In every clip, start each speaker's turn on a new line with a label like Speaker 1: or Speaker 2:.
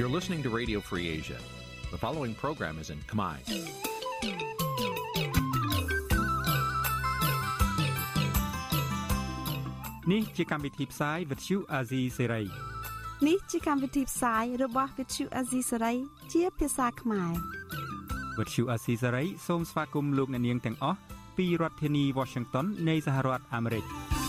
Speaker 1: You're listening to Radio Free Asia. The following program is in Khmer.
Speaker 2: នេះជាកម្មវិធីផ្សាយ Vuthu Azizi Serai
Speaker 3: នេះជាកម្មវិធីផ្សាយរបស់ Vuthu Azizi Serai ជាភាសាខ្មែរ
Speaker 2: Vuthu Azizi Serai សូមស្វាគមន៍លោកអ្នកនាងទាំងអស់ពីរដ្ឋធានី Washington នៃសហរដ្ឋអាមេរិក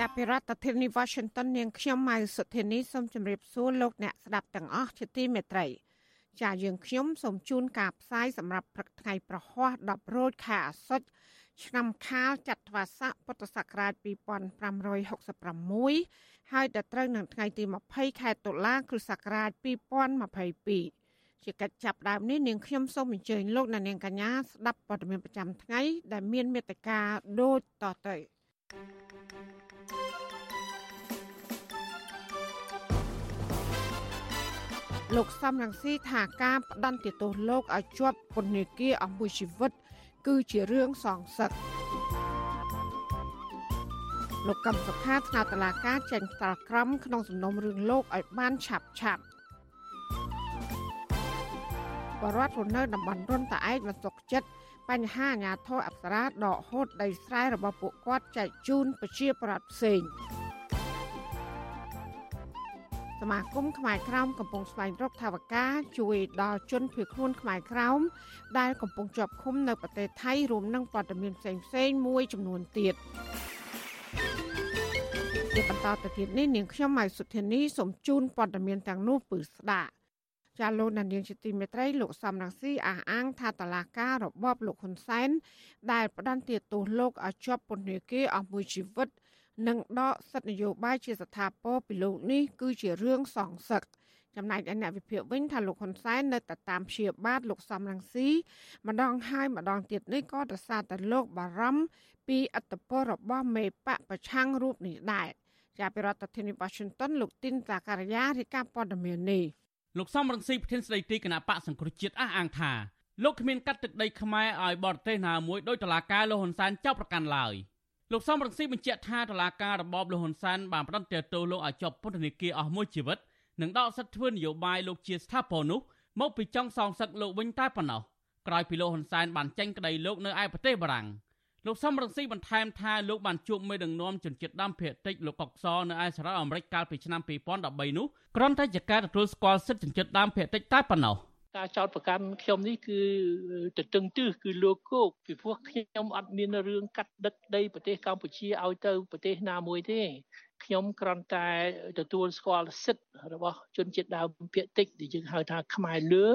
Speaker 4: ចាប់ពីរដ្ឋធានី Washington នាងខ្ញុំម៉ៅសុធានីសូមជម្រាបសួរលោកអ្នកស្ដាប់ទាំងអស់ជាទីមេត្រីចាយើងខ្ញុំសូមជូនការផ្សាយសម្រាប់ព្រឹកថ្ងៃប្រហ័ស10រោចខែអាសត់ឆ្នាំខាលចត្វាស័កពុទ្ធសករាជ2566ហើយដល់ត្រូវនឹងថ្ងៃទី20ខែតុលាគ្រិស្តសករាជ2022ជាកិច្ចចាប់ដើមនេះនាងខ្ញុំសូមអញ្ជើញលោកអ្នកនាងកញ្ញាស្ដាប់ព័ត៌មានប្រចាំថ្ងៃដែលមានមេត្តាដូចតទៅ លោកសំរងស៊ីថាការផ្ដន្ទាទោសលោកឲ្យជាប់ពន្ធនាគារអស់មួយជីវិត គឺជារឿងសងសឹកលោកកឹមសុខាថ្នាក់តឡាការចេញតល់ក្រមក្នុងសំណុំរឿងលោកឲ្យបានឆាប់ឆាប់បរដ្ឋរនៅតំបន់រុនតាឯកមិនសុខចិត្តបញ្ហាអាញាធរអប្សរាដកហូតដីស្រែរបស់ពួកគាត់ចែកជូនប្រជាប្រដ្ឋផ្សេង សមាគមខ្មែរក្រោមកំពុងស្វែងរកថវិកាជួយដល់ជនភៀសខ្លួនខ្មែរក្រោមដែលកំពុងជាប់ឃុំនៅប្រទេសថៃរួមនឹងព័ត៌មានផ្សេងៗមួយចំនួនទៀតជាបន្តទៅទៀតនេះនាងខ្ញុំម៉ៃសុធានីសូមជូនព័ត៌មានទាំងនោះពឺស្ដាប់ចាលោកនាងជាទីមេត្រីលោកសំរងស៊ីអះអាងថាតឡាការរបបលោកហ៊ុនសែនដែលផ្ដន្ទាទោសលោកឲ្យជាប់ពន្ធនាគារអស់មួយជីវិត និងដកសិទ្ធិនយោបាយជាស្ថាពរពីលោកនេះគឺជារឿងសងសឹកចំណែកឯអ្នកវិភាគវិញថាលោកហ៊ុនសែននៅតែតាមព្យាបាទលោកសំរងស៊ីម្ដងហើយម្ដងទៀតនេះក៏ប្រសាទតែលោកបារម្ភពីអត្តពលរបស់មេបកប្រឆាំងរូបនេះដែរជាប្រធានាធិបតី Washington លោកទីនតាការីយ៉ារាយការណ៍ព័ត៌មាននេះ
Speaker 5: លោកសំរងស៊ីប្រធានស្ដីទីគណៈបកសង្គ្រោះជាតិអះអាងថាលោកគ្មានកាត់ទឹកដីខ្មែរឲ្យបរទេសណាមួយដោយតឡាការលោកហ៊ុនសែនចោទប្រកាន់ឡើយ លោកសំរងស៊ីបញ្ជាក់ថាតឡាការរបបលោកហ៊ុនសែនបានផ្តន្ទាទោសលោកឲ្យជាប់ពន្ធនាគារអស់មួយជីវិតនិងដកសិទ្ធិធ្វើនយោបាយលោកជាស្ថាពរនោះមកពីចង់សងសឹកលោកវិញតែប៉ុណ្ណោះក្រោយពីលោកហ៊ុនសែនបានចេញក្តីលោកនៅឯប្រទេសបារាំងលោកសំរងស៊ីបន្ថែមថាលោកបានជួបមេដឹកនាំជនជាតិដើមភាគតិចលោកកុកសនៅឯសហរដ្ឋអាមេរិកកាលពីឆ្នាំ2013នោះគ្រាន់តែជាការទទួលស្គាល់សិទ្ធិជនជាតិដើមភាគតិចតែប៉ុណ្ណោះ
Speaker 6: ការចោតប្រកាន់ខ្ញុំនេះគឺទៅតឹងទឹះគឺលោកគោកពីព្រោះខ្ញុំអត់មានរឿងកាត់ដឹកដីប្រទេសកម្ពុជាឲ្យទៅប្រទេសណាមួយទេខ្ញុំគ្រាន់តែទទួលស្គាល់សិទ្ធិរបស់ជនជាតិដើមភាគតិចដែលយើងហៅថាខ្មែរលឿ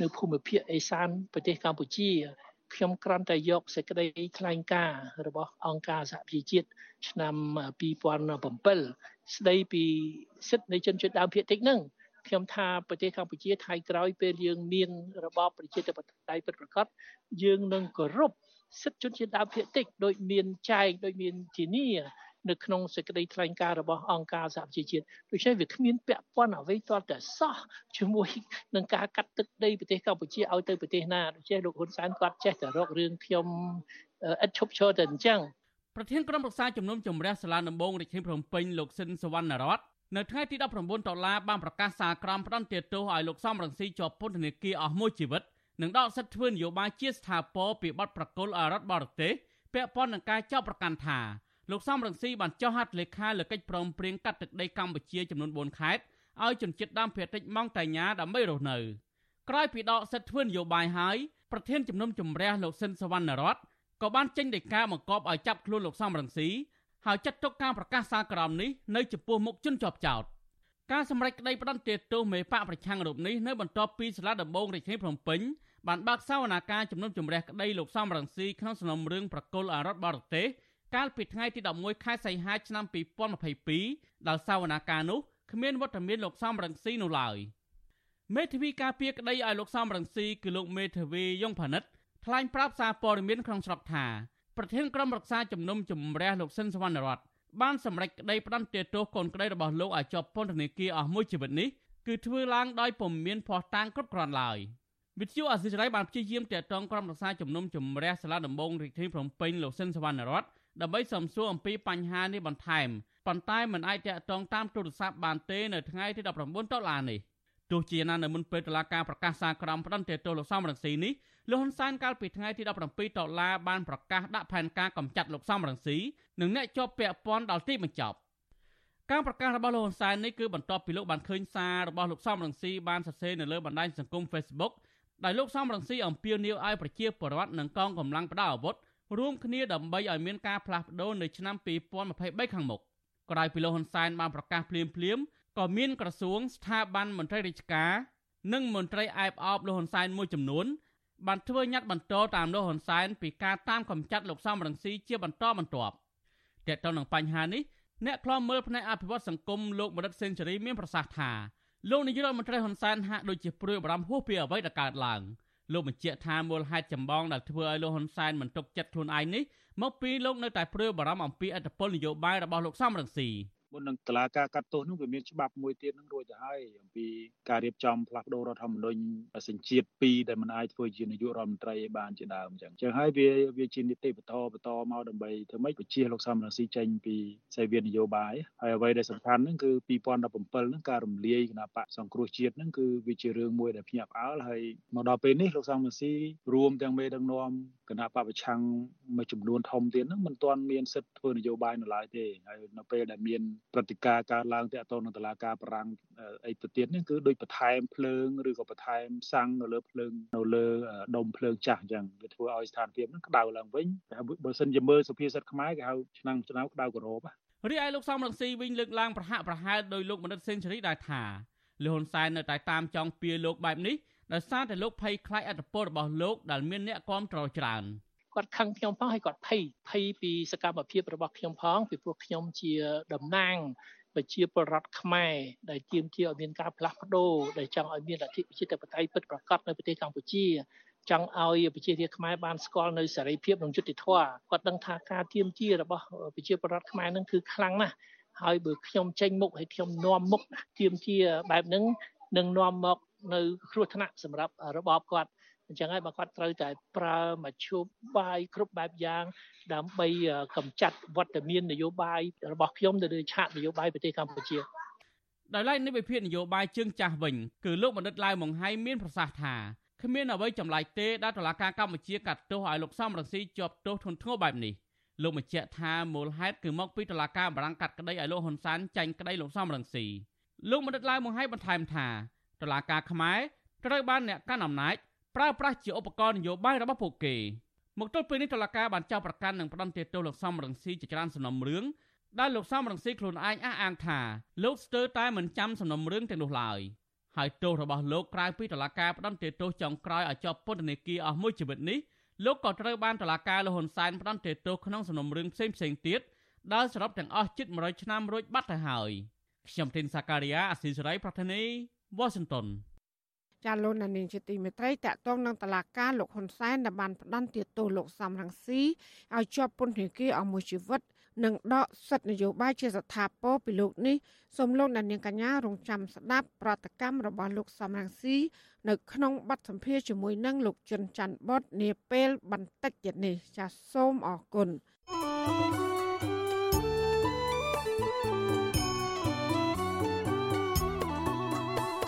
Speaker 6: នៅភូមិភាគឦសានប្រទេសកម្ពុជាខ្ញុំគ្រាន់តែយកសេចក្តីថ្លែងការណ៍របស់អង្គការសហប្រជាជាតិឆ្នាំ2007ស្ដីពីសិទ្ធិនៃជនជាតិដើមភាគតិចហ្នឹង ខ្ញុំថាប្រទេសកម្ពុជាថៃក្រោយពេលយើងមានរបបប្រជាធិបតេយ្យពិតប្រាកដយើងនឹងគោរពសិទ្ធិជនជាតិដើមភាគតិចដោយមានចែងដោយមានធានានៅក្នុងសេចក្តីថ្លែងការណ៍របស់អង្គការសហប្រជាជាតិដូច្នេះវាគ្មានពាក់ព័ន្ធអ្វីទាល់តែសោះជាមួយនឹងការកាត់ទឹកដីប្រទេសកម្ពុជាឲ្យទៅប្រទេសណាដូច្នេះលោកហ៊ុនសែនគាត់ចេះតែរករឿងខ្ញុំឥតឈប់ឈរតែអញ្ចឹង
Speaker 5: ប្រធានក្រុមប្រឹក្សាជំនុំជម្រះសាលាដំបងរាជធានីភ្នំពេញលោកស៊ិនសវណ្ណរត នៅថ្ងៃទី19ដុល្លារបានប្រកាសសារក្រមផ្ដន្ទាទោសឲ្យលោកសំរងស៊ីជាប់ពន្ធនាគារអស់មួយជីវិតនិងដកសិទ្ធិធ្វើនយោបាយជាស្ថាពរពីបទប្រកុលអរដ្ឋបរទេសពាក់ព័ន្ធនឹងការចោទប្រកាន់ថាលោកសំរងស៊ីបានចុះហត្ថលេខាលើកិច្ចព្រមព្រៀងកាត់ទឹកដីកម្ពុជាចំនួន4ខេត្តឲ្យជនជាតិដើមភាគតិចម៉ង់តាញ៉ាដើម្បីរស់នៅក្រោយពីដកសិទ្ធិធ្វើនយោបាយហើយប្រធានជំនុំជម្រះលោកស៊ិនសវណ្ណរតក៏បានចេញដីកាបង្គាប់ឲ្យចាប់ខ្លួនលោកសំរងស៊ី ហើយចាត់ទុកការប្រកាសសារក្រមនេះនៅចំពោះមុខជនជាប់ចោតការសម្រេចក្តីផ្តន្ទាទោសមេបកប្រឆាំងរូបនេះនៅបន្ទាប់ពីសាលាដំបងរាជធានីភ្នំពេញបានបើកសវនាការជំនុំជម្រះក្តីលោកសំរងស៊ីក្នុងសំណុំរឿងប្រកុលអរដ្ឋបរទេសកាលពីថ្ងៃទី11ខែសីហាឆ្នាំ2022ដោយសាវនាការនោះគ្មានវត្តមានលោកសំរងស៊ីនោះឡើយមេធាវីការពារក្តីឲ្យលោកសំរងស៊ីគឺលោកមេធាវីយ៉ុងផានិតថ្លែងប្រាប់សារព័ត៌មានក្នុងស្រុកថា ប្រធានក្រុមរក្សាជំនុំជម្រះលោកស៊ិនសវណ្ណរតបានសម្រេចក្តីផ្តន្ទាទោសកូនក្តីរបស់លោកឲ្យជាប់ពន្ធនាគារអស់មួយជីវិតនេះគឺធ្វើឡើងដោយពុំមានភ័ស្តុតាងគ្រប់គ្រាន់ឡើយវិទ្យុអសិរ័យបានព្យាយាមតាក់ទងក្រុមរក្សាជំនុំជម្រះសាលាដំបងរាជធានីភ្នំពេញលោកស៊ិនសវណ្ណរតដើម្បីសំសួរអំពីបញ្ហានេះបន្ថែមប៉ុន្តែមិនអាចតាក់ទងតាមទូរស័ព្ទបានទេនៅថ្ងៃទី19តុលានេះទោះជាណានៅមុនពេលតុលាការប្រកាសសារក្រមផ្តន្ទាទោសលោកសំរងស៊ីនេះ លោកហ៊ុនសែនកាលពីថ្ងៃទី17តុលាបានប្រកាសដាក់ផែនការកម្ចាត់លោកសំរងស៊ីនិងអ្នកជាប់ពាក់ព័ន្ធដល់ទីបញ្ចប់ការប្រកាសរបស់លោកហ៊ុនសែននេះគឺបន្ទាប់ពីលោកបានឃើញសាររបស់លោកសំរងស៊ីបានសរសេរនៅលើបណ្ដាញសង្គម Facebook ដោយលោកសំរងស៊ីអំពាវនាវឲ្យប្រជាពលរដ្ឋនិងកងកម្លាំងប្រដាប់អាវុធរួមគ្នាដើម្បីឲ្យមានការផ្លាស់ប្ដូរនៅឆ្នាំ2023ខាងមុខក្រោយពីលោកហ៊ុនសែនបានប្រកាសភ្លាមភ្លាមក៏មានក្រសួងស្ថាប័នមន្ត្រីរាជការនិងមន្ត្រីអែបអបលោកហ៊ុនសែនមួយចំនួន បានធ្វើញត្តិបន្តតាមលោកហ៊ុនសែនពីការតាមកម្ចាត់លោកសំរងស៊ីជាបន្តបន្ទាប់តើតើនឹងបញ្ហានេះអ្នកខ្លាំមើលផ្នែកអភិវឌ្ឍសង្គមលោកមរិតសេនស៊ូរីមានប្រសាសន៍ថាលោកនាយករដ្ឋមន្ត្រីហ៊ុនសែនហាក់ដូចជាព្រួយបារម្ភហួសពីអ្វីដែលកើតឡើងលោកបញ្ជាក់ថាមូលហេតុចម្បងដែលធ្វើឲ្យលោកហ៊ុនសែនមិនទុកចិត្តខ្លួនឯងនេះមកពីលោកនៅតែព្រួយបារម្ភអំពីអត្តពលនយោបាយរបស់លោកសំរងស៊ី
Speaker 7: មុននឹងតឡាការកាត់ទោសនោះវាមានច្បាប់មួយទៀតនឹងរួចទៅហើយអំពីការរៀបចំផ្លាស់ប្ដូររដ្ឋធម្មនុញ្ញសញ្ជាតិ2ដែលមិនអាចធ្វើជានាយករដ្ឋមន្ត្រីបានជាដើមអញ្ចឹងអញ្ចឹងហើយវាវាជានីតិបន្តបន្តមកដើម្បីធ្វើម៉េចបញ្ជាលោកសំរងស៊ីចេញពីសេវានយោបាយហើយអ្វីដែលសំខាន់ហ្នឹងគឺ2017ហ្នឹងការរំលាយគណៈបកសង្គ្រោះជាតិហ្នឹងគឺវាជារឿងមួយដែលភ្ញាក់ផ្អើលហើយមកដល់ពេលនេះលោកសំរងស៊ីរួមទាំងមេដឹកនាំគណៈបពប្រឆាំងមួយចំនួនធំទៀតហ្នឹងមិនទាន់មានសិទ្ធិធ្វើនយោបាយនៅឡើយទេហើយនៅពេលដែលមានព្រឹត្តិការណ៍កើតឡើងតាក់ទងនឹងតឡាការបារាំងអីទៅទៀតនេះគឺដូចបន្ថែមភ្លើងឬក៏បន្ថែមសាំងនៅលើភ្លើងនៅលើដុំភ្លើងចាស់អញ្ចឹងវាធ្វើឲ្យស្ថានភាពហ្នឹងក្តៅឡើងវិញបើសិនជាមើលសុភាសិតខ្មែរគេហៅឆ្នាំឆ្នាំក្តៅក្រោប
Speaker 5: រីឯលោកសំរងស៊ីវិញលើកឡើងប្រហាក់ប្រហែលដោយលោកមនិតសេនស៊ូរីដែរថាលោកហ៊ុនសែននៅតែតាមចង់ពៀលោកបែបនេះដោយសារតែលោកភ័យខ្លាចអត្តពលរបស់លោកដែលមានអ្នកគាំទ្រច្រើន
Speaker 6: គាត់ខឹងខ្ញុំផងហើយគាត់ភ័យភ័យពីសកម្មភាពរបស់ខ្ញុំផងពីព្រោះខ្ញុំជាតំណាងប្រជាពលរដ្ឋខ្មែរដែលជាមជាឲ្យមានការផ្លាស់ប្ដូរដែលចង់ឲ្យមានលទ្ធិប្រជាធិបតេយ្យពិតប្រាកដនៅប្រទេសកម្ពុជាចង់ឲ្យប្រជារាស្ត្រខ្មែរបានស្គាល់នៅសេរីភាពនិងយុត្តិធម៌គាត់ដឹងថាការទៀមជារបស់ប្រជាពលរដ្ឋខ្មែរនឹងគឺខ្លាំងណាស់ហើយបើខ្ញុំចេញមុខហើយខ្ញុំនាំមុខទៀមជាបែបហ្នឹងនឹងនាំមកនៅគ្រោះថ្នាក់សម្រាប់របបគាត់ អញ្ចឹងហើយបើគាត់ត្រូវតែប្រើមធ្យោបាយគ្រប់បែបយ៉ាង ដើម្បីកម្ចាត់វត្តមាននយោបាយរបស់ខ្ញុំទៅលើឆាកនយោបាយប្រទេសកម្ពុជា
Speaker 5: ដោយឡែកនៃវិភាគនយោបាយជើងចាស់វិញគឺលោកបណ្ឌិតឡាវម៉ុងហៃមានប្រសាសន៍ថាគ្មានអ្វីចម្លែកទេដែលតុលាការកម្ពុជាកាត់ទោសឲ្យលោកសំរងស៊ីជាប់ទោសធ្ងន់ធ្ងរបែបនេះលោកបញ្ជាក់ថាមូលហេតុគឺមកពីតុលាការបារាំងកាត់ក្តីឲ្យលោកហ៊ុនសែនចាញ់ក្តីលោកសំរងស៊ីលោកបណ្ឌិតឡាវម៉ុងហៃបន្ថែមថាតុលាការខ្មែរត្រូវបានអ្នកកាន់អំណាច ប្រើប្រាស់ជាឧបករណ៍នយោបាយរបស់ពួកគេមកទល់ពេលនេះតុលាការបានចោទប្រកាន់និងផ្តន្ទាទោសលោកសំរងស៊ីជាច្រើនសំណុំរឿងដែលលោកសំរងស៊ីខ្លួនឯងអះអាងថាលោកស្ទើរតែមិនចាំសំណុំរឿងទាំងនោះឡើយហើយទោសរបស់លោកក្រៅពីតុលាការផ្តន្ទាទោសចុងក្រោយឲ្យជាប់ពន្ធនាគារអស់មួយជីវិតនេះលោកក៏ត្រូវបានតុលាការលហ៊ុនសែនផ្តន្ទាទោសក្នុងសំណុំរឿងផ្សេងផ្សេងទៀតដែលសរុបទាំងអស់ជិត100ឆ្នាំរួចបាត់ទៅហើយខ្ញុំធីនសាការីយ៉ាអស៊ីសេរីប្រធានីវ៉ាស៊ីនតោន
Speaker 4: ចាលោកនាងជាទីមេត្រីតកតងនឹងតឡាការលោកហ៊ុនសែនដែលបានផ្ដន់ទាទោសលោកសំរងស៊ីឲ្យជាប់ពន្ធនាគារអស់មួយជីវិតនិងដកសិទ្ធិនយោបាយជាស្ថាពរពីលោកនេះសូមលោកនាងកញ្ញារងចាំស្ដាប់ប្រតិកម្មរបស់លោកសំរងស៊ីនៅក្នុងបទសម្ភាសជាមួយនឹងលោកជុនច័ន្ទបតនាពេលបន្តិចទៀតនេះចាសសូមអរគុណ thank you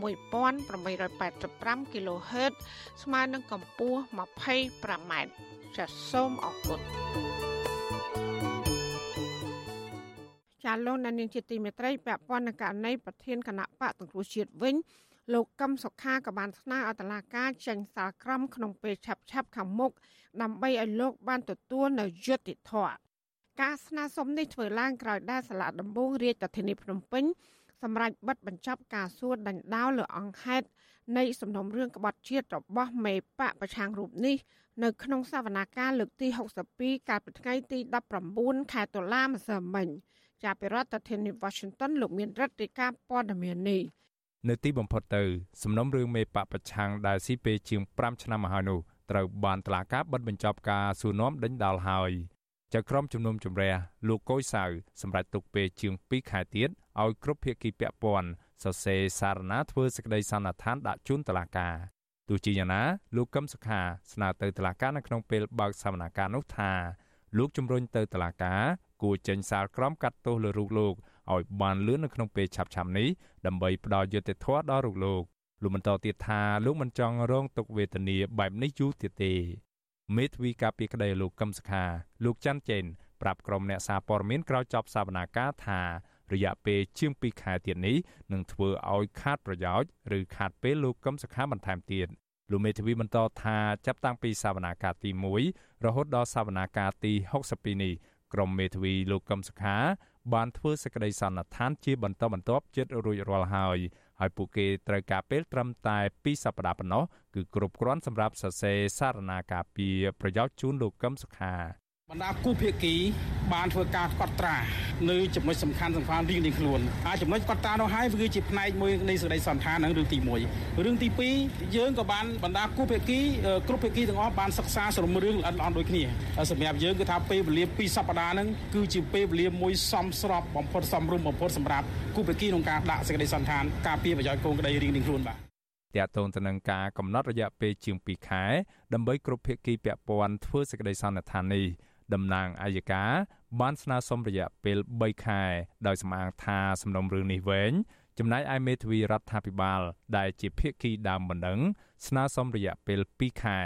Speaker 4: 1885 kHz ស្មើនឹងកម្ពស់ 25m ចាសសូមអរគុណចាលោកនាងជាទីមេត្រីពាក់ព័ន្ធនឹងករណីប្រធានគណៈបកសង្គ្រោះជាតិវិញលោកកឹមសុខាក៏បានស្នើឲ្យតុលាការចេញសាលក្រមក្នុងពេលឆាប់ឆាប់ខាងមុខដើម្បីឲ្យលោកបានទទួលនៅយុត្តិធម៌ការស្នើសុំនេះធ្វើឡើងក្រោយដែលសាលាដំបងរាជធានីភ្នំពេញ សម្រាប់បិទបញ្ចប់ការសួរដេញដោលលើអង្គហេតុនៃសំណុំរឿងក្បត់ជាតិរបស់មេបកប្រឆាំងរូបនេះនៅក្នុងសវនាការលើកទី62កាលពីថ្ងៃទី19ខែតុលាម្សិលមិញចាប់ពីរដ្ឋធានី Washington លោកមានរដ្ឋាភិការព័ត៌មាននេះ
Speaker 8: នៅទីបំផុតទៅសំណុំរឿងមេបកប្រឆាំងដែលស៊ីពេជាង5ឆ្នាំមកហើយនោះត្រូវបានតឡាការបិទបញ្ចប់ការសួរនាំដេញដោលហើយ ចៅក្រមជំនុំជម្រះលោកកុយសៅសម្រាប់ទុកពេលជាង2ខែទៀតឲ្យគ្រប់ភាគីពាក់ព័ន្ធសរសេរសារណាធ្វើសេចក្តីសន្និដ្ឋានដាក់ជូនតុលាការទោះជាយ៉ាងណាលោកកឹមសុខាស្នើទៅតុលាការនៅក្នុងពេលបើកសវនកម្មនោះថាលោកជំរុញទៅតុលាការគួរចេញសាលក្រមកាត់ទោសលើរូបលោកឲ្យបានលឿននៅក្នុងពេលឆាប់ៗនេះដើម្បីផ្ដល់យុត្តិធម៌ដល់រូបលោកលោកបន្តទៀតថាលោកមិនចង់រងទុក្ខវេទនាបែបនេះយូរទៀតទេ មេធាវីការពីក្តីលោកកឹមសុខាលោកច័ន្ទចេនប្រាប់ក្រុមអ្នកសារព័ត៌មានក្រោយចប់សវនាការថារយៈពេលជាង2ខែទៀតនេះនឹងធ្វើឲ្យខាតប្រយោជន៍ឬខាតពេលលោកកឹមសុខាបន្ថែមទៀតលោកមេធាវីបន្តថាចាប់តាំងពីសវនាការទី1រហូតដល់សវនាការទី62នេះក្រុមមេធាវីលោកកឹមសុខាបានធ្វើសេចក្តីសន្និដ្ឋានជាបន្តបន្ទាប់ជិតរួចរាល់ហើយ ហើយពួកគេត្រូវការពេលត្រឹមតែ2សប្តាហ៍ប៉ុណ្ណោះគឺគ្រប់គ្រាន់សម្រាប់សរសេរសារណាការពីប្រយោជន៍ជូនលោកកឹមសុខា
Speaker 9: បណ្ដាគូភាគីបានធ្វើការកត់ត្រានៅចំណុចសំខាន់សំខាន់រៀងៗខ្លួនហើយចំណុចកត់ត្រានោះហើយវាគឺជាផ្នែកមួយនៃសេចក្តីសន្និដ្ឋាននឹងរឿងទី1រឿងទី2យើងក៏បានបណ្ដាគូភាគីគ្រប់ភាគីទាំងអស់បានសិក្សាសរុបរឿងល្អិតល្អន់ដូចគ្នាសម្រាប់យើងគឺថាពេលវេលា2សប្តាហ៍ហ្នឹងគឺជាពេលវេលាមួយសមស្របបំផុតសមរម្យបំផុតសម្រាប់គូភាគីក្នុងការដាក់សេចក្តីសន្និដ្ឋានការពារប្រយោជន៍កូនក្តីរៀងៗខ្លួនបាទ
Speaker 8: តាក់ទងទៅនឹងការកំណត់រយៈពេលជាង2ខែដើម្បីគ្រប់ភាគីពាក់ព័ន្ធធ្វើសេចក្តីសន្និដ្ឋាននេះ តំណាងអัยការបានស្នើសុំរយៈពេល3ខែដោយសម្អាងថាសំណុំរឿងនេះវែងចំណែកឯមេធាវីរដ្ឋាភិបាល ដែលជាភាគីដើមបណ្ដឹងស្នើសុំរយៈពេល2ខែ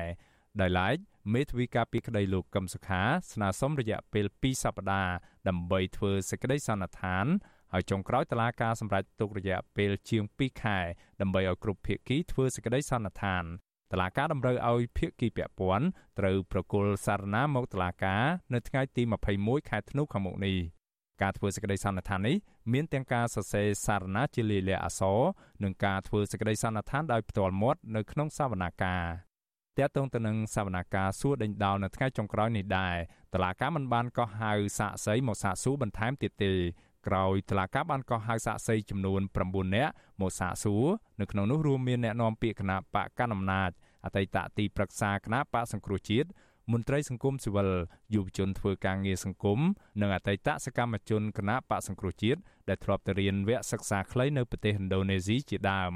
Speaker 8: ដោយឡែកមេធាវីការពីក្តីលោកកឹមសុខា ស្នើសុំរយៈពេល2សប្តាហ៍ដើម្បីធ្វើសេចក្តីសន្និដ្ឋានហើយចុងក្រោយតឡាការសម្រេចទុករយៈពេលជាង2ខែដើម្បីឲ្យគ្រប់ភាគីធ្វើសេចក្តីសន្និដ្ឋាន តឡាការតម្រូវឲ្យភាគីពាក់ព័ន្ធត្រូវប្រគល់សារណាមកតឡាការនៅថ្ងៃទី21ខែធ្នូខាងមុខនេះការធ្វើសេចក្តីសន្និដ្ឋាននេះមានទាំងការសរសេរសារណាជាលាយលក្ខណ៍អក្សរនិងការធ្វើសេចក្តីសន្និដ្ឋានដោយផ្ទាល់មាត់នៅក្នុងសវនាការតើតងទៅនឹងសវនាការសួរដេញដោលនៅថ្ងៃចុងក្រោយនេះដែរតឡាការមិនបានកោះហៅសាកសីមកសាកសួរបន្ថែមទៀតទេ ក្រោយតឡាកាបានកោះហៅសាកសីចំនួន9នាក់មកសាកសួរនៅក្នុងនោះរួមមានអ្នកនាំពាក្យគណៈបកកណ្ដាលអំណាចអតីតទីប្រឹក្សាគណៈបកសង្គ្រោះជាតិមន្ត្រីសង្គមស៊ីវិលយុវជនធ្វើការងារសង្គមនិងអតីតសកម្មជនគណៈបកសង្គ្រោះជាតិដែលធ្លាប់ទៅរៀនវគ្គសិក្សាខ្លីនៅប្រទេសឥណ្ឌូនេស៊ីជាដើម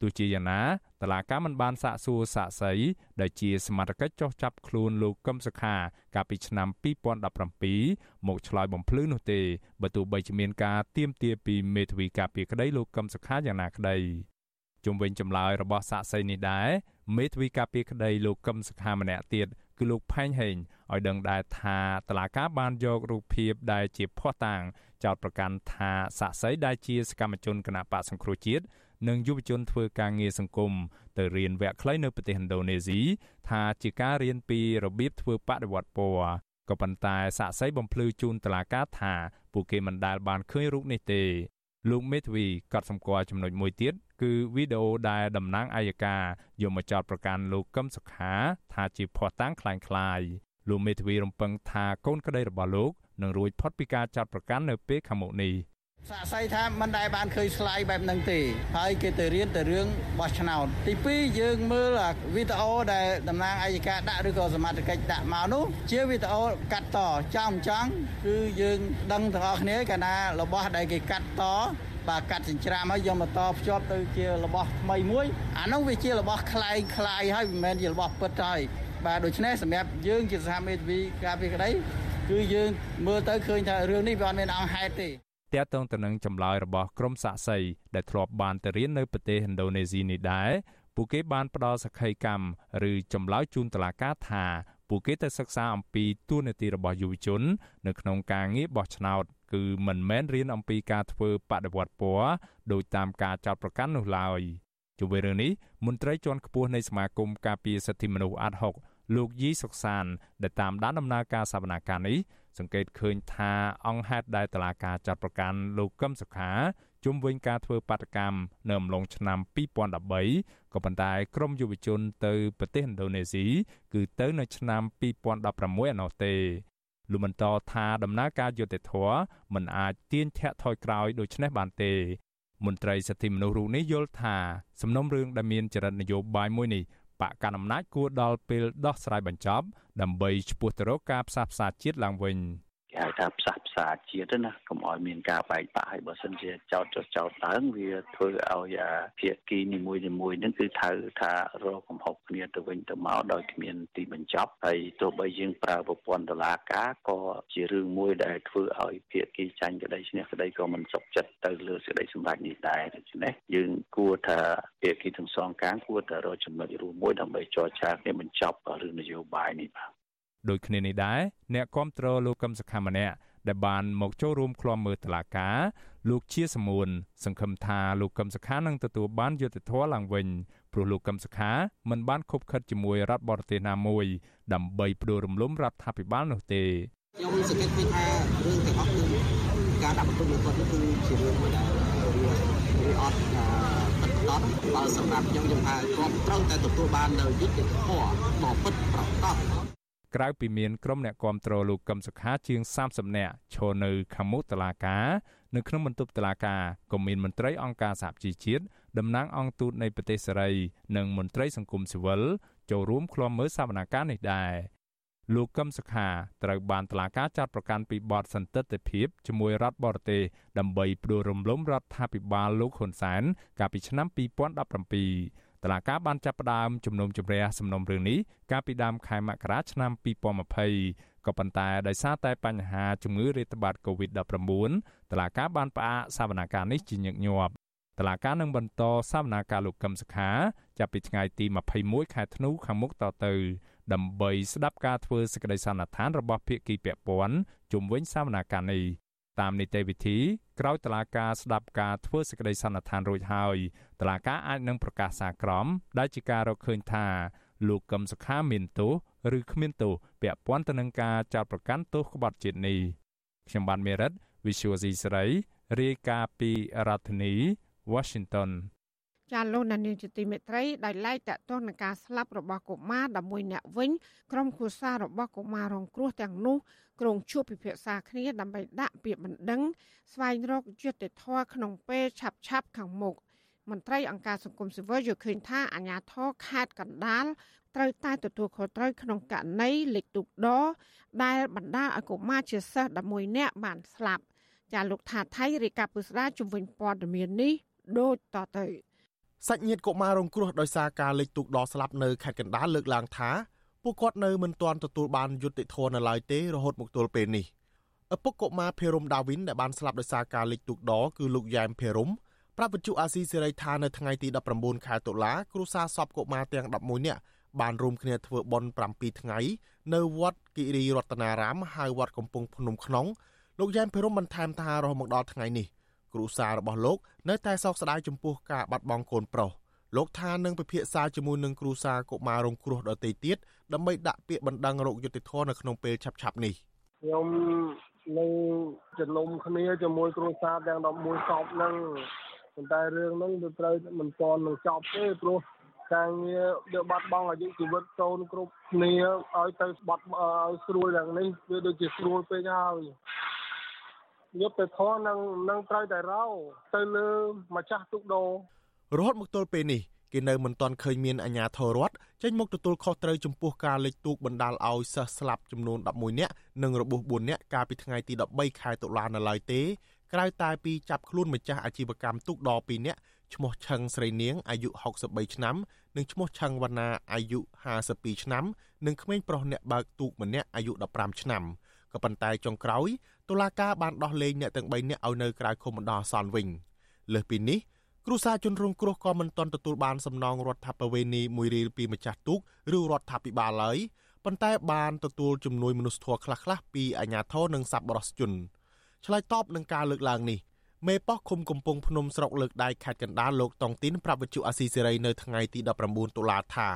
Speaker 8: ទោះជាយ៉ាងណា តឡាកាមិនបានសាកសួរសាកសីដែលជាសមត្ថកិច្ចចោះចាប់ខ្លួនលោកកឹមសុខា កាលពីឆ្នាំ2017មកឆ្លើយបំភ្លឺនោះទេបើទោះបីជាមានការទៀមទាពីមេធាវីការពីក្តីលោកកឹមសុខាយ៉ាងណាក្តីជុំវិញចម្លើយរបស់សាកសីនេះដែរមេធាវីការពីក្តីលោកកឹមសុខាម្នាក់ទៀតគឺលោកផែងហេងឲ្យដឹងដែរថាតឡាកាបានយករូបភាពដែលជាភ័ស្តុតាងចោទប្រកាន់ថាសាក់សីដែលជាសកម្មជនគណបកសង្គ្រោះជាតិ និងយុវជនធ្វើការងារសង្គមទៅរៀនវគ្គខ្លីនៅប្រទេសឥណ្ឌូនេស៊ីថាជាការរៀនពីរបៀបធ្វើបដិវត្តពណ៌ក៏ប៉ុន្តែសាក់សីបំភ្លឺជូនតឡាការថាពួកគេមិនដែលបានឃើញរូបនេះទេលោកមេធាវីក៏សម្គាល់ចំណុចមួយទៀតគឺវីដេអូដែលតំណាងអัยការយកមកចោទប្រកាន់លោកកឹមសុខា ថាជាភ័ស្តុតាងคล้ายៗលោកមេធាវីរំពឹងថាកូនក្តីរបស់លោកនឹងរួចផុតពីការចោទប្រកាន់នៅពេលខាងមុខនេះ
Speaker 9: សាក់សៃថាមិនដែលបានឃើញស្លាយបែបហ្នឹងទេហើយគេទៅរៀនទៅរឿងបោះឆ្នោតទី2យើងមើលវីដេអូដែលតំណាងអัยការដាក់ឬក៏សមាជិកដាក់មកនោះជាវីដេអូកាត់តចំចង់គឺយើងដឹងទាំងអស់គ្នាកាលណារបស់ដែលគេកាត់តបាទកាត់ចិញ្ច្រាំហើយយកមកតភ្ជាប់ទៅជារបស់ថ្មីមួយអានោះវាជារបស់คล้ายคล้ายហើយមិនមែនជារបស់ពិតហើយបាទដូច្នេះសម្រាប់យើងជាសហមេធាវីការពីក្តីគឺយើងមើលទៅឃើញថារឿងនេះវាអត់មានអង្គហេតុទេ
Speaker 8: តាក់ទងទៅនឹងចម្លើយរបស់ក្រុមសាក់សីដែលធ្លាប់បានទៅរៀននៅប្រទេសឥណ្ឌូនេស៊ីនេះដែរពួកគេបានផ្ដល់សក្ខីកម្មឬចម្លើយជូនតុលាការថាពួកគេទៅសិក្សាអំពីទួលនីតិរបស់យុវជន នៅក្នុងការងារបោះឆ្នោត គឺមិនមែនរៀនអំពីការធ្វើបដិវត្តពណ៌ដោយតាមការចោទប្រកាន់នោះឡើយជុំវិញរឿងនេះមន្ត្រីជាន់ខ្ពស់នៃសមាគមការពារសិទ្ធិមនុស្សអាត់ហុកលោកយីសុកសានដែលតាមដានដំណើរការសវនកម្មនេះ សង្កេតឃើញថាអង្គហេតុដែលតឡាការចាត់ប្រកាន់លោកកឹមសុខាជុំវិញការធ្វើបាតកម្មនៅអំឡុងឆ្នាំ2013ក៏ប៉ុន្តែក្រមយុវជនទៅប្រទេសឥណ្ឌូនេស៊ីគឺទៅនៅឆ្នាំ2016ឯណោះទេលោកបន្តថាដំណើរការយុត្តិធម៌មិនអាចទាញធាក់ថយក្រោយដូចនេះបានទេមន្ត្រីសិទ្ធិមនុស្សរូបនេះយល់ថាសំណុំរឿងដែលមានចរិតនយោបាយមួយនេះ បកកណ្ដាលអំណាចគួរដល់ពេលដោះស្រាយបញ្ចប់ដើម្បីឈ្មោះទៅរកការផ្សះផ្សាជាតិឡើងវិញ។
Speaker 10: គេហៅថាផ្សះផ្សាជាតិណាកុំឲ្យមានការបែកបាក់ហើយបើសិនជាចោតចោតចោតឡើងវាធ្វើឲ្យភាគីនីមួយនីមួយហ្នឹងគឺថៅថារកកំហុសគ្នាទៅវិញទៅមកដោយគ្មានទីបញ្ចប់ហើយទោះបីយើងប្រើប្រព័ន្ធតុលាការក៏ជារឿងមួយដែលធ្វើឲ្យភាគីចាញ់ក្តីឈ្នះក្តីក៏មិនសុខចិត្តទៅលើសេចក្តីសម្រេចនេះដែរដូច្នេះយើងគួរថាភាគីទាំងសងខាងគួរតែរកចំណុចរួមមួយដើម្បីចរចាគ្នាបញ្ចប់រឿងនយោបាយនេះបាទ
Speaker 8: ដូចគ្នានេះដែរអ្នកគាំទ្រលោកកឹមសុខាម្នាក់ដែលបានមកចូលរួមក្លំមើលតឡាការលោកជាសមួន សង្ឃឹមថាលោកកឹមសុខានឹងទទួលបានយុត្តិធម៌ឡើងវិញព្រោះលោកកឹមសុខាមិនបានខົບខិតជាមួយរដ្ឋបរទេសណាមួយ ដើម្បីផ្ដួលរំលំរដ្ឋាភិបាលនោះទេ
Speaker 11: ខ្ញុំសង្កេតឃើញថារឿងទាំងអស់គឺការដាក់បន្ទុកលើគាត់នេះគឺជារឿងមួយដែលវាអត់ពិតប្រាកដបើសម្រាប់ខ្ញុំខ្ញុំថាគាត់ត្រូវតែទទួលបាននៅយុត្តិធម៌ដ៏ពិតប្រាកដ
Speaker 8: ក្រៅពីមានក្រុមអ្នកគាំទ្រលោកកឹមសុខាជាង30នាក់ឈរនៅខាងមុខតុលាការនៅក្នុងបន្ទប់តុលាការក៏មានមន្ត្រីអង្គការសហជីវជាតិតំណាងអង្គទូតនៃប្រទេសសេរី និងមន្ត្រីសង្គមស៊ីវិលចូលរួមឃ្លាំមើលសវនកម្មនេះដែរលោកកឹមសុខាត្រូវបានតុលាការចាត់ប្រកាន់ពីបទសន្តិទ្ធិភាពជាមួយរដ្ឋបរទេសដើម្បីផ្ដួលរំលំរដ្ឋាភិបាលលោកហ៊ុនសែនកាលពីឆ្នាំ2017 តឡាការបានចាប់ផ្ដើមជំនុំជម្រះសំណុំរឿងនេះកាលពីដើមខែមករាឆ្នាំ2020ក៏ប៉ុន្តែដោយសារតែបញ្ហាជំងឺរាតត្បាត COVID-19 តឡាការបានផ្អាកសវនកម្មនេះជាញឹកញាប់តឡាការនឹងបន្តសវនកម្មលោកកឹមសុខាចាប់ពីថ្ងៃទី21ខែធ្នូខាងមុខតទៅដើម្បីស្ដាប់ការធ្វើសេចក្តីសន្និដ្ឋានរបស់ភាគីពាក់ព័ន្ធជុំវិញសវនកម្មនេះតាមនីតិវិធី ក្រោយតឡាការស្ដាប់ការធ្វើសេចក្តីសន្និដ្ឋានរួចហើយតឡាការអាចនឹងប្រកាសសារក្រមដែលជាការរកឃើញថាលោកកឹមសុខាមានទោសឬគ្មានទោសពាក់ព័ន្ធទៅនឹងការចោទប្រកាន់ទោសក្បត់ជាតិនេះខ្ញុំបានមេរិត Visual C ស្រីរាយការណ៍ពីរដ្ឋធានី Washington
Speaker 4: ចាលោកនានីជាទីមេត្រីដោយឡែកតកតងនឹងការស្លាប់របស់កុមារ11នាក់វិញក្រុមគ្រួសាររបស់កុមាររងគ្រោះទាំងនោះ ក្រុងជួបពិភាក្សាគ្នាដើម្បីដាក់ពាក្យបណ្ដឹង ស្វែងរកយុត្តិធម៌ក្នុងពេលឆាប់ឆាប់ខាងមុខមន្ត្រីអង្គការសង្គមស៊ីវិលយល់ឃើញថាអាញាធរខេត្តកណ្ដាលត្រូវតែទទួលខុសត្រូវក្នុងករណីលេខទូកដដែលបណ្ដាលឲ្យកុមារជាសិស្ស11នាក់បានស្លាប់ចាលោកថាថៃរាយការណ៍ពុស្ដាជំវិញព័ត៌មាននេះដូចតទៅ
Speaker 12: សាច់ញាតិកុមាររងគ្រោះដោយសារការលេខទូកដស្លាប់នៅខេត្តកណ្ដាលលើកឡើងថា ពួកគាត់នៅមិនទាន់ទទួលបានយុត្តិធម៌នៅឡើយទេរហូតមកទល់ពេលនេះឪពុកកុមារភេរុំដាវីនដែលបានស្លាប់ដោយសារការលេខទូកដគឺលោកយ៉ែមភេរុំប្រាប់វិទ្យុអាស៊ីសេរីថានៅថ្ងៃទី19ខែតុលាគ្រួសារសពកុមារទាំង11នាក់បានរួមគ្នាធ្វើបុណ្យ7ថ្ងៃ នៅវត្តគិរីរតនារាមហៅវត្តកំពង់ភ្នំក្នុងលោកយ៉ែមភេរុំបន្ថែមថារហូតមកដល់ថ្ងៃនេះគ្រួសាររបស់លោកនៅតែសោកស្ដាយចំពោះការបាត់បង់កូនប្រុស លោកថានឹងពិភាក្សាជាមួយនឹងគ្រូសាកុមាររងគ្រោះដទៃទៀតដើម្បីដាក់ពាក្យបណ្ដឹងរោគយុតិធធនៅក្នុងពេលឆាប់ៗនេះ
Speaker 13: ខ្ញុំនឹងជំនុំគ្នាជាមួយគ្រូសាទាំង11សពហ្នឹងប៉ុន្តែរឿងហ្នឹងវាត្រូវមិនទាន់នឹងចប់ទេព្រោះការងារវាបាត់បង់អាយុជីវិតកូនគ្រប់គ្នាឲ្យទៅបាត់ឲ្យស្រួលយ៉ាងនេះវាដូចជាស្រួលពេកហើយយុទ្ធធននឹងនឹងត្រូវតែរោទៅលើម្ចាស់ទុកដោ
Speaker 12: រហូតមកទល់ពេលនេះគេនៅមិនទាន់ឃើញមានអាជ្ញាធររដ្ឋចេញមកទទួលខុសត្រូវចំពោះការលេចទូកបណ្ដាលឲ្យសិស្សស្លាប់ចំនួន11នាក់និងរបួស4នាក់កាលពីថ្ងៃទី13ខែតុលានៅឡើយទេក្រៅតែពីចាប់ខ្លួនម្ចាស់អាជីវកម្មទូកដ2នាក់ឈ្មោះឆឹងស្រីនាងអាយុ63ឆ្នាំនិងឈ្មោះឆឹងវណ្ណាអាយុ52ឆ្នាំនិងក្មេងប្រុសអ្នកបើកទូកម្នាក់អាយុ15ឆ្នាំក៏ប៉ុន្តែចុងក្រោយតុលាការបានដោះលែងអ្នកទាំង3នាក់ឲ្យនៅក្រៅឃុំបណ្ដោះអាសន្នវិញលើសពីនេះ គ្រួសារជនរងគ្រោះក៏មិនទាន់ទទួលបានសំណងរដ្ឋាភិបាលនីមួយរៀលពីម្ចាស់ទូកឬរដ្ឋាភិបាលឡើយប៉ុន្តែបានទទួលជំនួយមនុស្សធម៌ខ្លះៗពីអាជ្ញាធរនិងសប្បុរសជនឆ្លើយតបនឹងការលើកឡើងនេះមេប៉ោះឃុំកំពង់ភ្នំស្រុកលើកដៃខេត្តកណ្ដាលលោកតងទីនប្រាប់វិទ្យុអាស៊ីសេរីនៅថ្ងៃទី19តុលាថា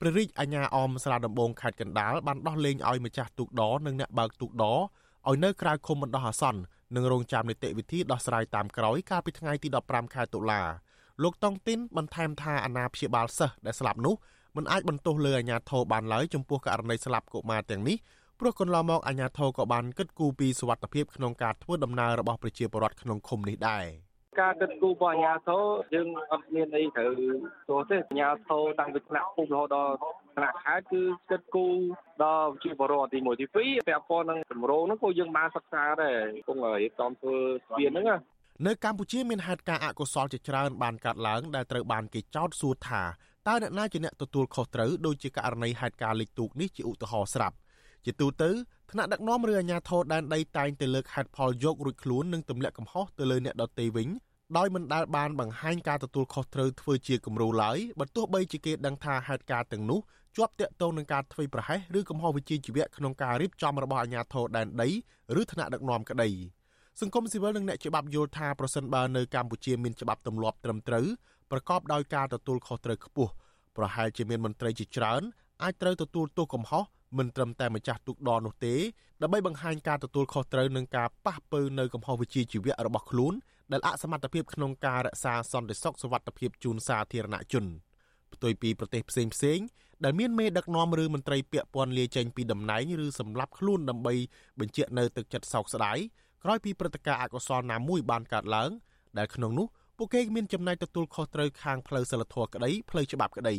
Speaker 12: ព្រះរាជអាជ្ញាអមស្រាដំបងខេត្តកណ្ដាលបានដោះលែងឲ្យម្ចាស់ទូកដរនិងអ្នកបើកទូកដរ ឲ្យនៅក្រៅឃុំបណ្ដោះអាសន្ននិងរងចាំនីតិវិធីដោះស្រាយតាមក្រោយកាលពីថ្ងៃទី15ខែតុលាលោកតង់ទីនបន្ថែមថាអាណាព្យាបាលសិស្សដែលស្លាប់នោះមិនអាចបន្ទោសលើអាជ្ញាធរបានឡើយចំពោះករណីស្លាប់កុមារទាំងនេះព្រោះកន្លងមកអាជ្ញាធរក៏បានគិតគូរពីសុវត្ថិភាពក្នុងការធ្វើដំណើររបស់ប្រជាពលរដ្ឋក្នុងឃុំនេះដែរ
Speaker 13: ការគិតគូររបស់អាជ្ញាធរយើងអត់មានអីត្រូវទោះទេអាជ្ញាធរតាំងពីថ្នាក់ភូមិរហូតដល់ថ្នាក់ខេត្តគឺគិតគូរដល់ជាបរិវត្តទី1ទី2ពាក់ព័ន្ធនឹងគម្រោងហ្នឹងក៏យើងបានសិក្សាដែរគង់រៀបចំធ្វើស្ពានហ្នឹង
Speaker 12: នៅកម្ពុជាមានហេតុការណ៍អកុសលជាច្រើនបានកើតឡើងដែលត្រូវបានគេចោទសួរថាតើអ្នកណាជាអ្នកទទួលខុសត្រូវដូចជាករណីហេតុការណ៍លិចទូកនេះជាឧទាហរណ៍ស្រាប់ជាទូទៅថ្នាក់ដឹកនាំឬអាជ្ញាធរដែនដីតែងតែលើកហេតុផលយករួចខ្លួននិងទម្លាក់កំហុសទៅលើអ្នកដទៃវិញដោយមិនដែលបានបង្ហាញការទទួលខុសត្រូវធ្វើជាគំរូឡើយបើទោះបីជាគេដឹងថាហេតុការណ៍ទាំងនោះជាប់ទាក់ទងនឹងការធ្វើប្រហែសឬកំហុសវិជ្ជាជីវៈក្នុងការរៀបចំរបស់អាជ្ញាធរដែនដីឬថ្នាក់ដឹកនាំក្តីសង្គមស៊ីវិលនិងអ្នកច្បាប់យល់ថាប្រសិនបើនៅកម្ពុជាមានច្បាប់ទម្លាប់ត្រឹមត្រូវប្រកបដោយការទទួលខុសត្រូវខ្ពស់ប្រហែលជាមានមន្ត្រីជាច្រើនអាចត្រូវទទួលទោសកំហុស មិនត្រឹមតែម្ចាស់ទូកដរនោះទេដើម្បីបង្ហាញការទទួលខុសត្រូវនឹងការប៉ះពើនៅកំហុសវិជ្ជាជីវៈរបស់ខ្លួនដែលអសមត្ថភាពក្នុងការរក្សាសន្តិសុខសុវត្ថិភាពជូនសាធារណជនផ្ទុយពីប្រទេសផ្សេងផ្សេងដែលមានមេដឹកនាំឬមន្ត្រីពាក់ព័ន្ធលាចេញពីតំណែងឬសម្លាប់ខ្លួនដើម្បីបញ្ជាក់នៅទឹកចិត្តសោកស្ដាយក្រោយពីព្រឹត្តិការណ៍អកុសលណាមួយបានកើតឡើងដែលក្នុងនោះពួកគេមានចំណាយទទួលខុសត្រូវខាងផ្លូវសិលធម៌ក្តីផ្លូវច្បាប់ក្តី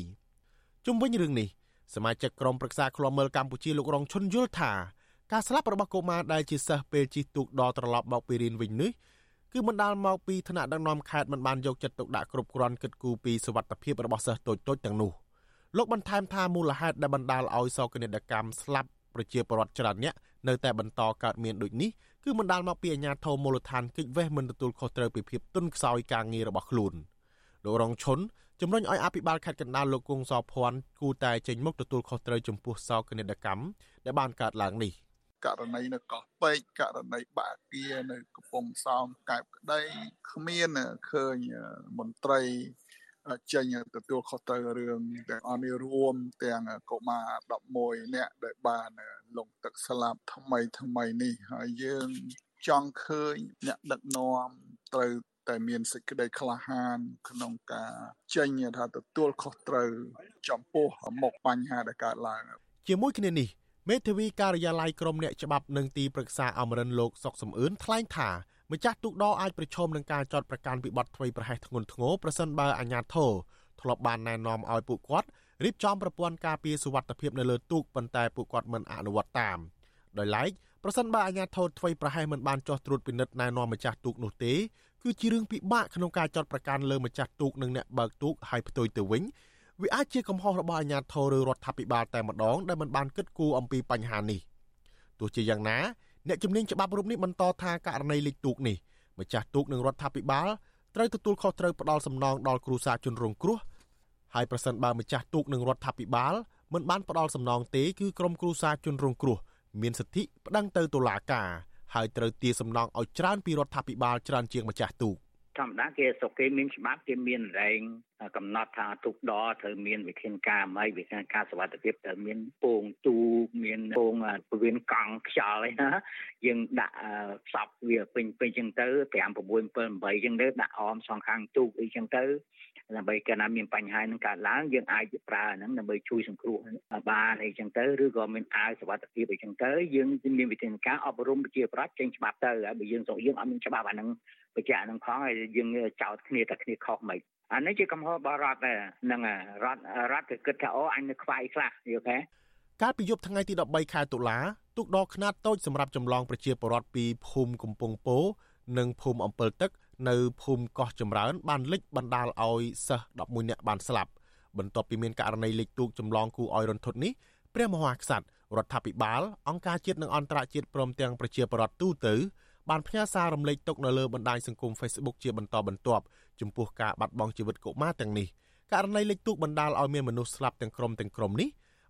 Speaker 12: ជុំវិញរឿងនេះ សមាជិកក្រុមប្រឹក្សាឃ្លាំមើលកម្ពុជាលោករងឈុនយល់ថាការស្លាប់របស់កុមារដែលជាសិស្សពេលជិះទូកដល់ត្រឡប់មកពីរៀនវិញនេះគឺបណ្ដាលមកពីថ្នាក់ដឹកនាំខេត្តមិនបានយកចិត្តទុកដាក់គ្រប់គ្រាន់គិតគូរពីសុវត្ថិភាពរបស់សិស្សតូចៗទាំងនោះលោកបន្ថែមថាមូលហេតុដែលបណ្ដាលឲ្យសោកនាដកម្មស្លាប់ប្រជាពលរដ្ឋច្រើនអ្នកនៅតែបន្តកើតមានដូចនេះគឺបណ្ដាលមកពីអាជ្ញាធរមូលដ្ឋានគិច្ចវេះមិនទទួលខុសត្រូវពីភាពទន់ខ្សោយការងាររបស់ខ្លួនលោករងឈុន ជំរុញឲ្យអភិបាលខេត្តកណ្ដាលលោកគង់សោភ័ណ្ឌគូតែចេញមុខទទួលខុសត្រូវចំពោះសោកនាដកម្មដែលបានកើតឡើងនេះ
Speaker 14: ករណីនៅកោះពេជ្រករណីបាក់គានៅកំពង់សោមកែបក្តីគ្មានឃើញមន្ត្រីចេញទទួលខុសត្រូវរឿងទាំងអស់នេះរួមទាំងកុមារ11នាក់ដែលបានលងទឹកស្លាប់ថ្មីថ្មីនេះហើយយើងចង់ឃើញអ្នកដឹកនាំត្រូវ តែមានសេចក្តីក្លាហាន ក្នុងការចេញថាទទួលខុសត្រូវចំពោះមុខបញ្ហាដែលកើតឡើង
Speaker 12: ជាមួយគ្នានេះមេធាវីការិយាល័យក្រមអ្នកច្បាប់និងទីប្រឹក្សាអមរិនលោកសុកសំអឿនថ្លែងថាម្ចាស់ទូកដរអាចប្រឈមនឹងការចោទប្រកាន់ពីបទធ្វេសប្រហែសធ្ងន់ធ្ងរប្រសិនបើអាជ្ញាធរធ្លាប់បានណែនាំឲ្យពួកគាត់រៀបចំប្រព័ន្ធការពារសុវត្ថិភាពនៅលើទូកប៉ុន្តែពួកគាត់មិនអនុវត្តតាមដោយឡែកប្រសិនបើអាជ្ញាធរធ្វេសប្រហែសមិនបានចោះត្រួតពិនិត្យណែនាំម្ចាស់ទូកនោះទេ គឺជារឿងពិបាកក្នុងការចោទប្រកាន់លើម្ចាស់ទូកនិងអ្នកបើកទូកឲ្យផ្ទុយទៅវិញវាអាចជាកំហុសរបស់អាជ្ញាធរឬរដ្ឋាភិបាលតែម្ដងដែលមិនបានគិតគូរអំពីបញ្ហានេះទោះជាយ៉ាងណាអ្នកជំនាញច្បាប់រូបនេះបន្តថាករណីលិចទូកនេះម្ចាស់ទូកនិងរដ្ឋាភិបាលត្រូវទទួលខុសត្រូវផ្ដាល់សំណងដល់គ្រួសារជនរងគ្រោះហើយប្រសិនបើម្ចាស់ទូកនិងរដ្ឋាភិបាលមិនបានផ្ដាល់សំណងទេគឺក្រុមគ្រួសារជនរងគ្រោះមានសិទ្ធិប្តឹងទៅតុលាការ ហើយត្រូវទារសំណងឲ្យច្រើនពីរដ្ឋាភិបាលច្រើនជាងម្ចាស់ទូក
Speaker 15: ធម្មតាគេស្រុកគេមានច្បាប់គេមានរែងកំណត់ថាទូកដត្រូវមានវិធានការអីវិធានការសុវត្ថិភាពត្រូវមានពងទូកមានពងពវៀនកង់ខ្យល់អីណាយើងដាក់ផ្សព្វវាពេញពេញចឹងទៅ5 6 7 8ចឹងទៅដាក់អមសងខាងទូកអីចឹងទៅ ដើម្បីកាលណាមានបញ្ហានឹងកើតឡើងយើងអាចប្រើអាហ្នឹងដើម្បីជួយសង្គ្រោះបានអីចឹងទៅឬក៏មានអាវសុវត្ថិភាពអីចឹងទៅយើងមានវិធានការអប់រំប្រជាប្រដ្ឋចេញច្បាប់ទៅហើយបើយើងស្រុកយើងអត់មានច្បាប់អាហ្នឹងបញ្ជាក់ហ្នឹងផងហើយយើងចោតគ្នាតែគ្នាខុសមិនអានេះជាកំហុសរបស់រដ្ឋហ្នឹងរដ្ឋរដ្ឋគឺគិតថាអូអញនៅខ្វាយខ្លះយល់ទេ
Speaker 12: កាលពីយប់ថ្ងៃទី13ខែតុលាទូកដរខ្នាតតូចសម្រាប់ចម្លងប្រជាពលរដ្ឋពីភូមិកំពង់ពោ និងភូមិអំពិលទឹក នៅភូមិកោះចម្រើន បានលិចបណ្ដាលឲ្យសិស្ស11នាក់បានស្លាប់បន្ទាប់ពីមានករណីលិចទូកចម្លងគូឲ្យរន្ធត់នេះព្រះមហាក្សត្ររដ្ឋាភិបាលអង្គការជាតិនិងអន្តរជាតិព្រមទាំងប្រជាពលរដ្ឋទូទៅបានផ្ញើសាររំលែកទុកនៅលើបណ្ដាញសង្គម Facebook ជាបន្តបន្ទាប់ចំពោះការបាត់បង់ជីវិតកុមារទាំងនេះករណីលិចទូកបណ្ដាលឲ្យមានមនុស្សស្លាប់ទាំងក្រុមទាំងក្រុមនេះ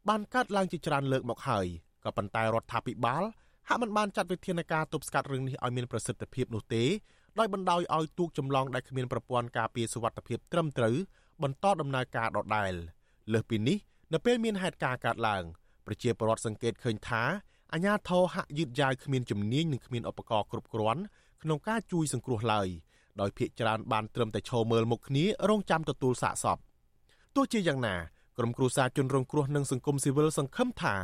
Speaker 12: បានកើតឡើងជាច្រើនលើកមកហើយក៏ប៉ុន្តែរដ្ឋាភិបាល ហាក់មិនបានចាត់វិធានការទប់ស្កាត់រឿងនេះឲ្យមានប្រសិទ្ធភាពនោះទេដោយបណ្ដោយឲ្យទូកចម្លងដែលគ្មានប្រព័ន្ធការពារសុវត្ថិភាពត្រឹមត្រូវបន្តដំណើរការដដែលលើសពីនេះនៅពេលមានហេតុការណ៍កើតឡើងប្រជាពលរដ្ឋសង្កេតឃើញថាអាញាធរហាក់យឺតយ៉ាវគ្មានជំនាញនិងគ្មានឧបករណ៍គ្រប់គ្រាន់ក្នុងការជួយសង្គ្រោះឡើយដោយភ្នាក់ច្រើនបានត្រឹមតែឈរមើលមុខគ្នារងចាំទទួលសាកសពទោះជាយ៉ាងណាក្រុមគ្រួសារជនរងគ្រោះនិងសង្គមស៊ីវិលសង្ឃឹមថា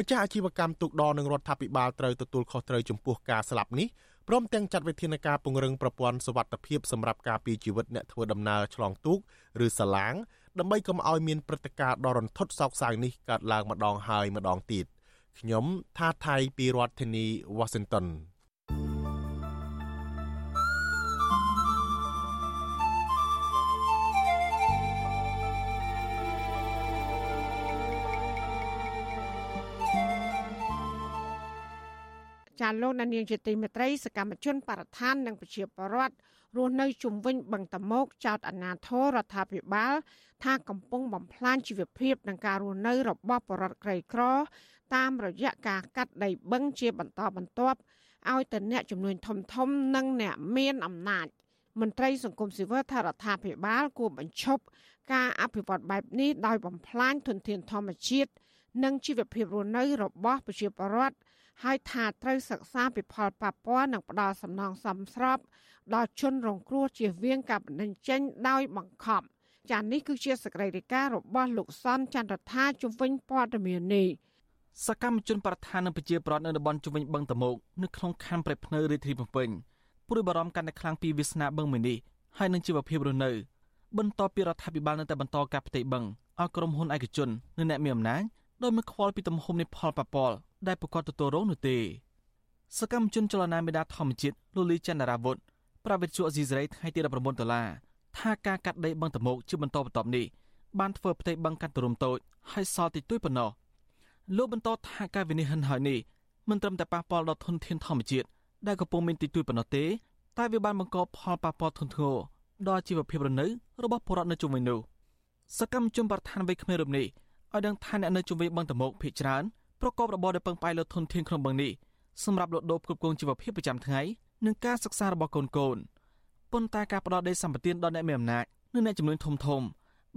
Speaker 12: ម្ចាស់អាជីវកម្មទូកដនិងរដ្ឋាភិបាលត្រូវទទួលខុសត្រូវចំពោះការស្លាប់នេះព្រមទាំងចាត់វិធានការពង្រឹងប្រព័ន្ធសុវត្ថិភាពសម្រាប់ការពារជីវិតអ្នកធ្វើដំណើរឆ្លងទូកឬសាឡាងដើម្បីកុំឲ្យមានព្រឹត្តិការណ៍ដ៏រន្ធត់សោកសៅនេះកើតឡើងម្ដងហើយម្ដងទៀតខ្ញុំថាថៃពីរដ្ឋធានី Washington
Speaker 4: ចាលោកនាងជាទីមេត្រីសកម្មជនបរិស្ថាននិងប្រជាពលរដ្ឋរស់នៅជុំវិញបឹងតមោកចោតអាណាធររដ្ឋាភិបាល ថាកំពុងបំផ្លាញជីវភាពនិងការរស់នៅរបស់ប្រជាពលរដ្ឋក្រីក្រ តាមរយៈការកាត់ដីបឹងជាបន្តបន្ទាប់ឲ្យទៅអ្នកចំនួនធំធំនិងអ្នកមានអំណាចមន្ត្រីសង្គមស៊ីវិលថារដ្ឋាភិបាលគួរបញ្ឈប់ការអភិវឌ្ឍបែបនេះដោយបំផ្លាញធនធានធម្មជាតិនិងជីវភាពរស់នៅរបស់ប្រជាពលរដ្ឋ ហើយថាត្រូវសិក្សាពីផលប៉ះពាល់និងផ្ដល់សំណងសមស្របដល់ជនរងគ្រោះជៀសវាងការបណ្តេញចេញដោយបង្ខំចា៎នេះគឺជាសកម្មភាពរបស់លោកសនចន្ទរដ្ឋាជំវិញព័ត៌មាននេះ
Speaker 16: សកម្មជនប្រធាននឹងប្រជាប្រដ្ឋនៅតំបន់ជំវិញបឹងតមោកនៅក្នុងខណ្ឌព្រៃភ្នៅរាជធានីភ្នំពេញព្រួយបារម្ភកាន់តែខ្លាំងពីវាសនាបឹងមួយនេះហើយនឹងជីវភាពរស់នៅបន្ទាប់ពីរដ្ឋាភិបាលនៅតែបន្តការផ្ទៃបឹងឲ្យក្រុមហ៊ុនឯកជននិងអ្នកមានអំណាច ដោយមិនខ្វល់ពីទំហំនៃផលប៉ះពាល់ដែលប្រកាសទទួលរងនោះទេសកម្មជនចលនាមេដាធម្មជាតិលូលីចន្ទរាវុធប្រាវិទ្យាអេស៊ីសរ៉ៃថ្ងៃទី19ដុល្លារថាការកាត់ដីបឹងតមោកជាបន្តបន្ទាប់នេះបានធ្វើផ្ទៃបឹងកាត់ទរំតូចហើយសល់តិចតួចប៉ុណ្ណោះលោកបន្តថាការវិនិច្ឆ័យហើយនេះមិនត្រឹមតែប៉ះពាល់ដល់ធនធានធម្មជាតិដែលកំពុងមានតិចតួចប៉ុណ្ណោះទេតែវាបានបង្កផលប៉ះពាល់ធ្ងន់ធ្ងរដល់ជីវភាពរស់នៅរបស់ប្រជាពលរដ្ឋនៅជុំវិញនោះសកម្មជនប្រធានវ័យក្មេងរូបនេះ ឲ្យដឹងថាអ្នកនៅជុំវិញបឹងតមោកភ ieck ច្រើនប្រកបរបរដែលពឹងផ្អែកលើធនធានក្នុងបឹងនេះសម្រាប់លក់ដូរផ្គត់ផ្គង់ជីវភាពប្រចាំថ្ងៃនិងការសិក្សារបស់កូនកូនប៉ុន្តែការផ្ដោតដីសម្បត្តិដល់អ្នកមានអំណាចនិងអ្នកចំនួនធំធំ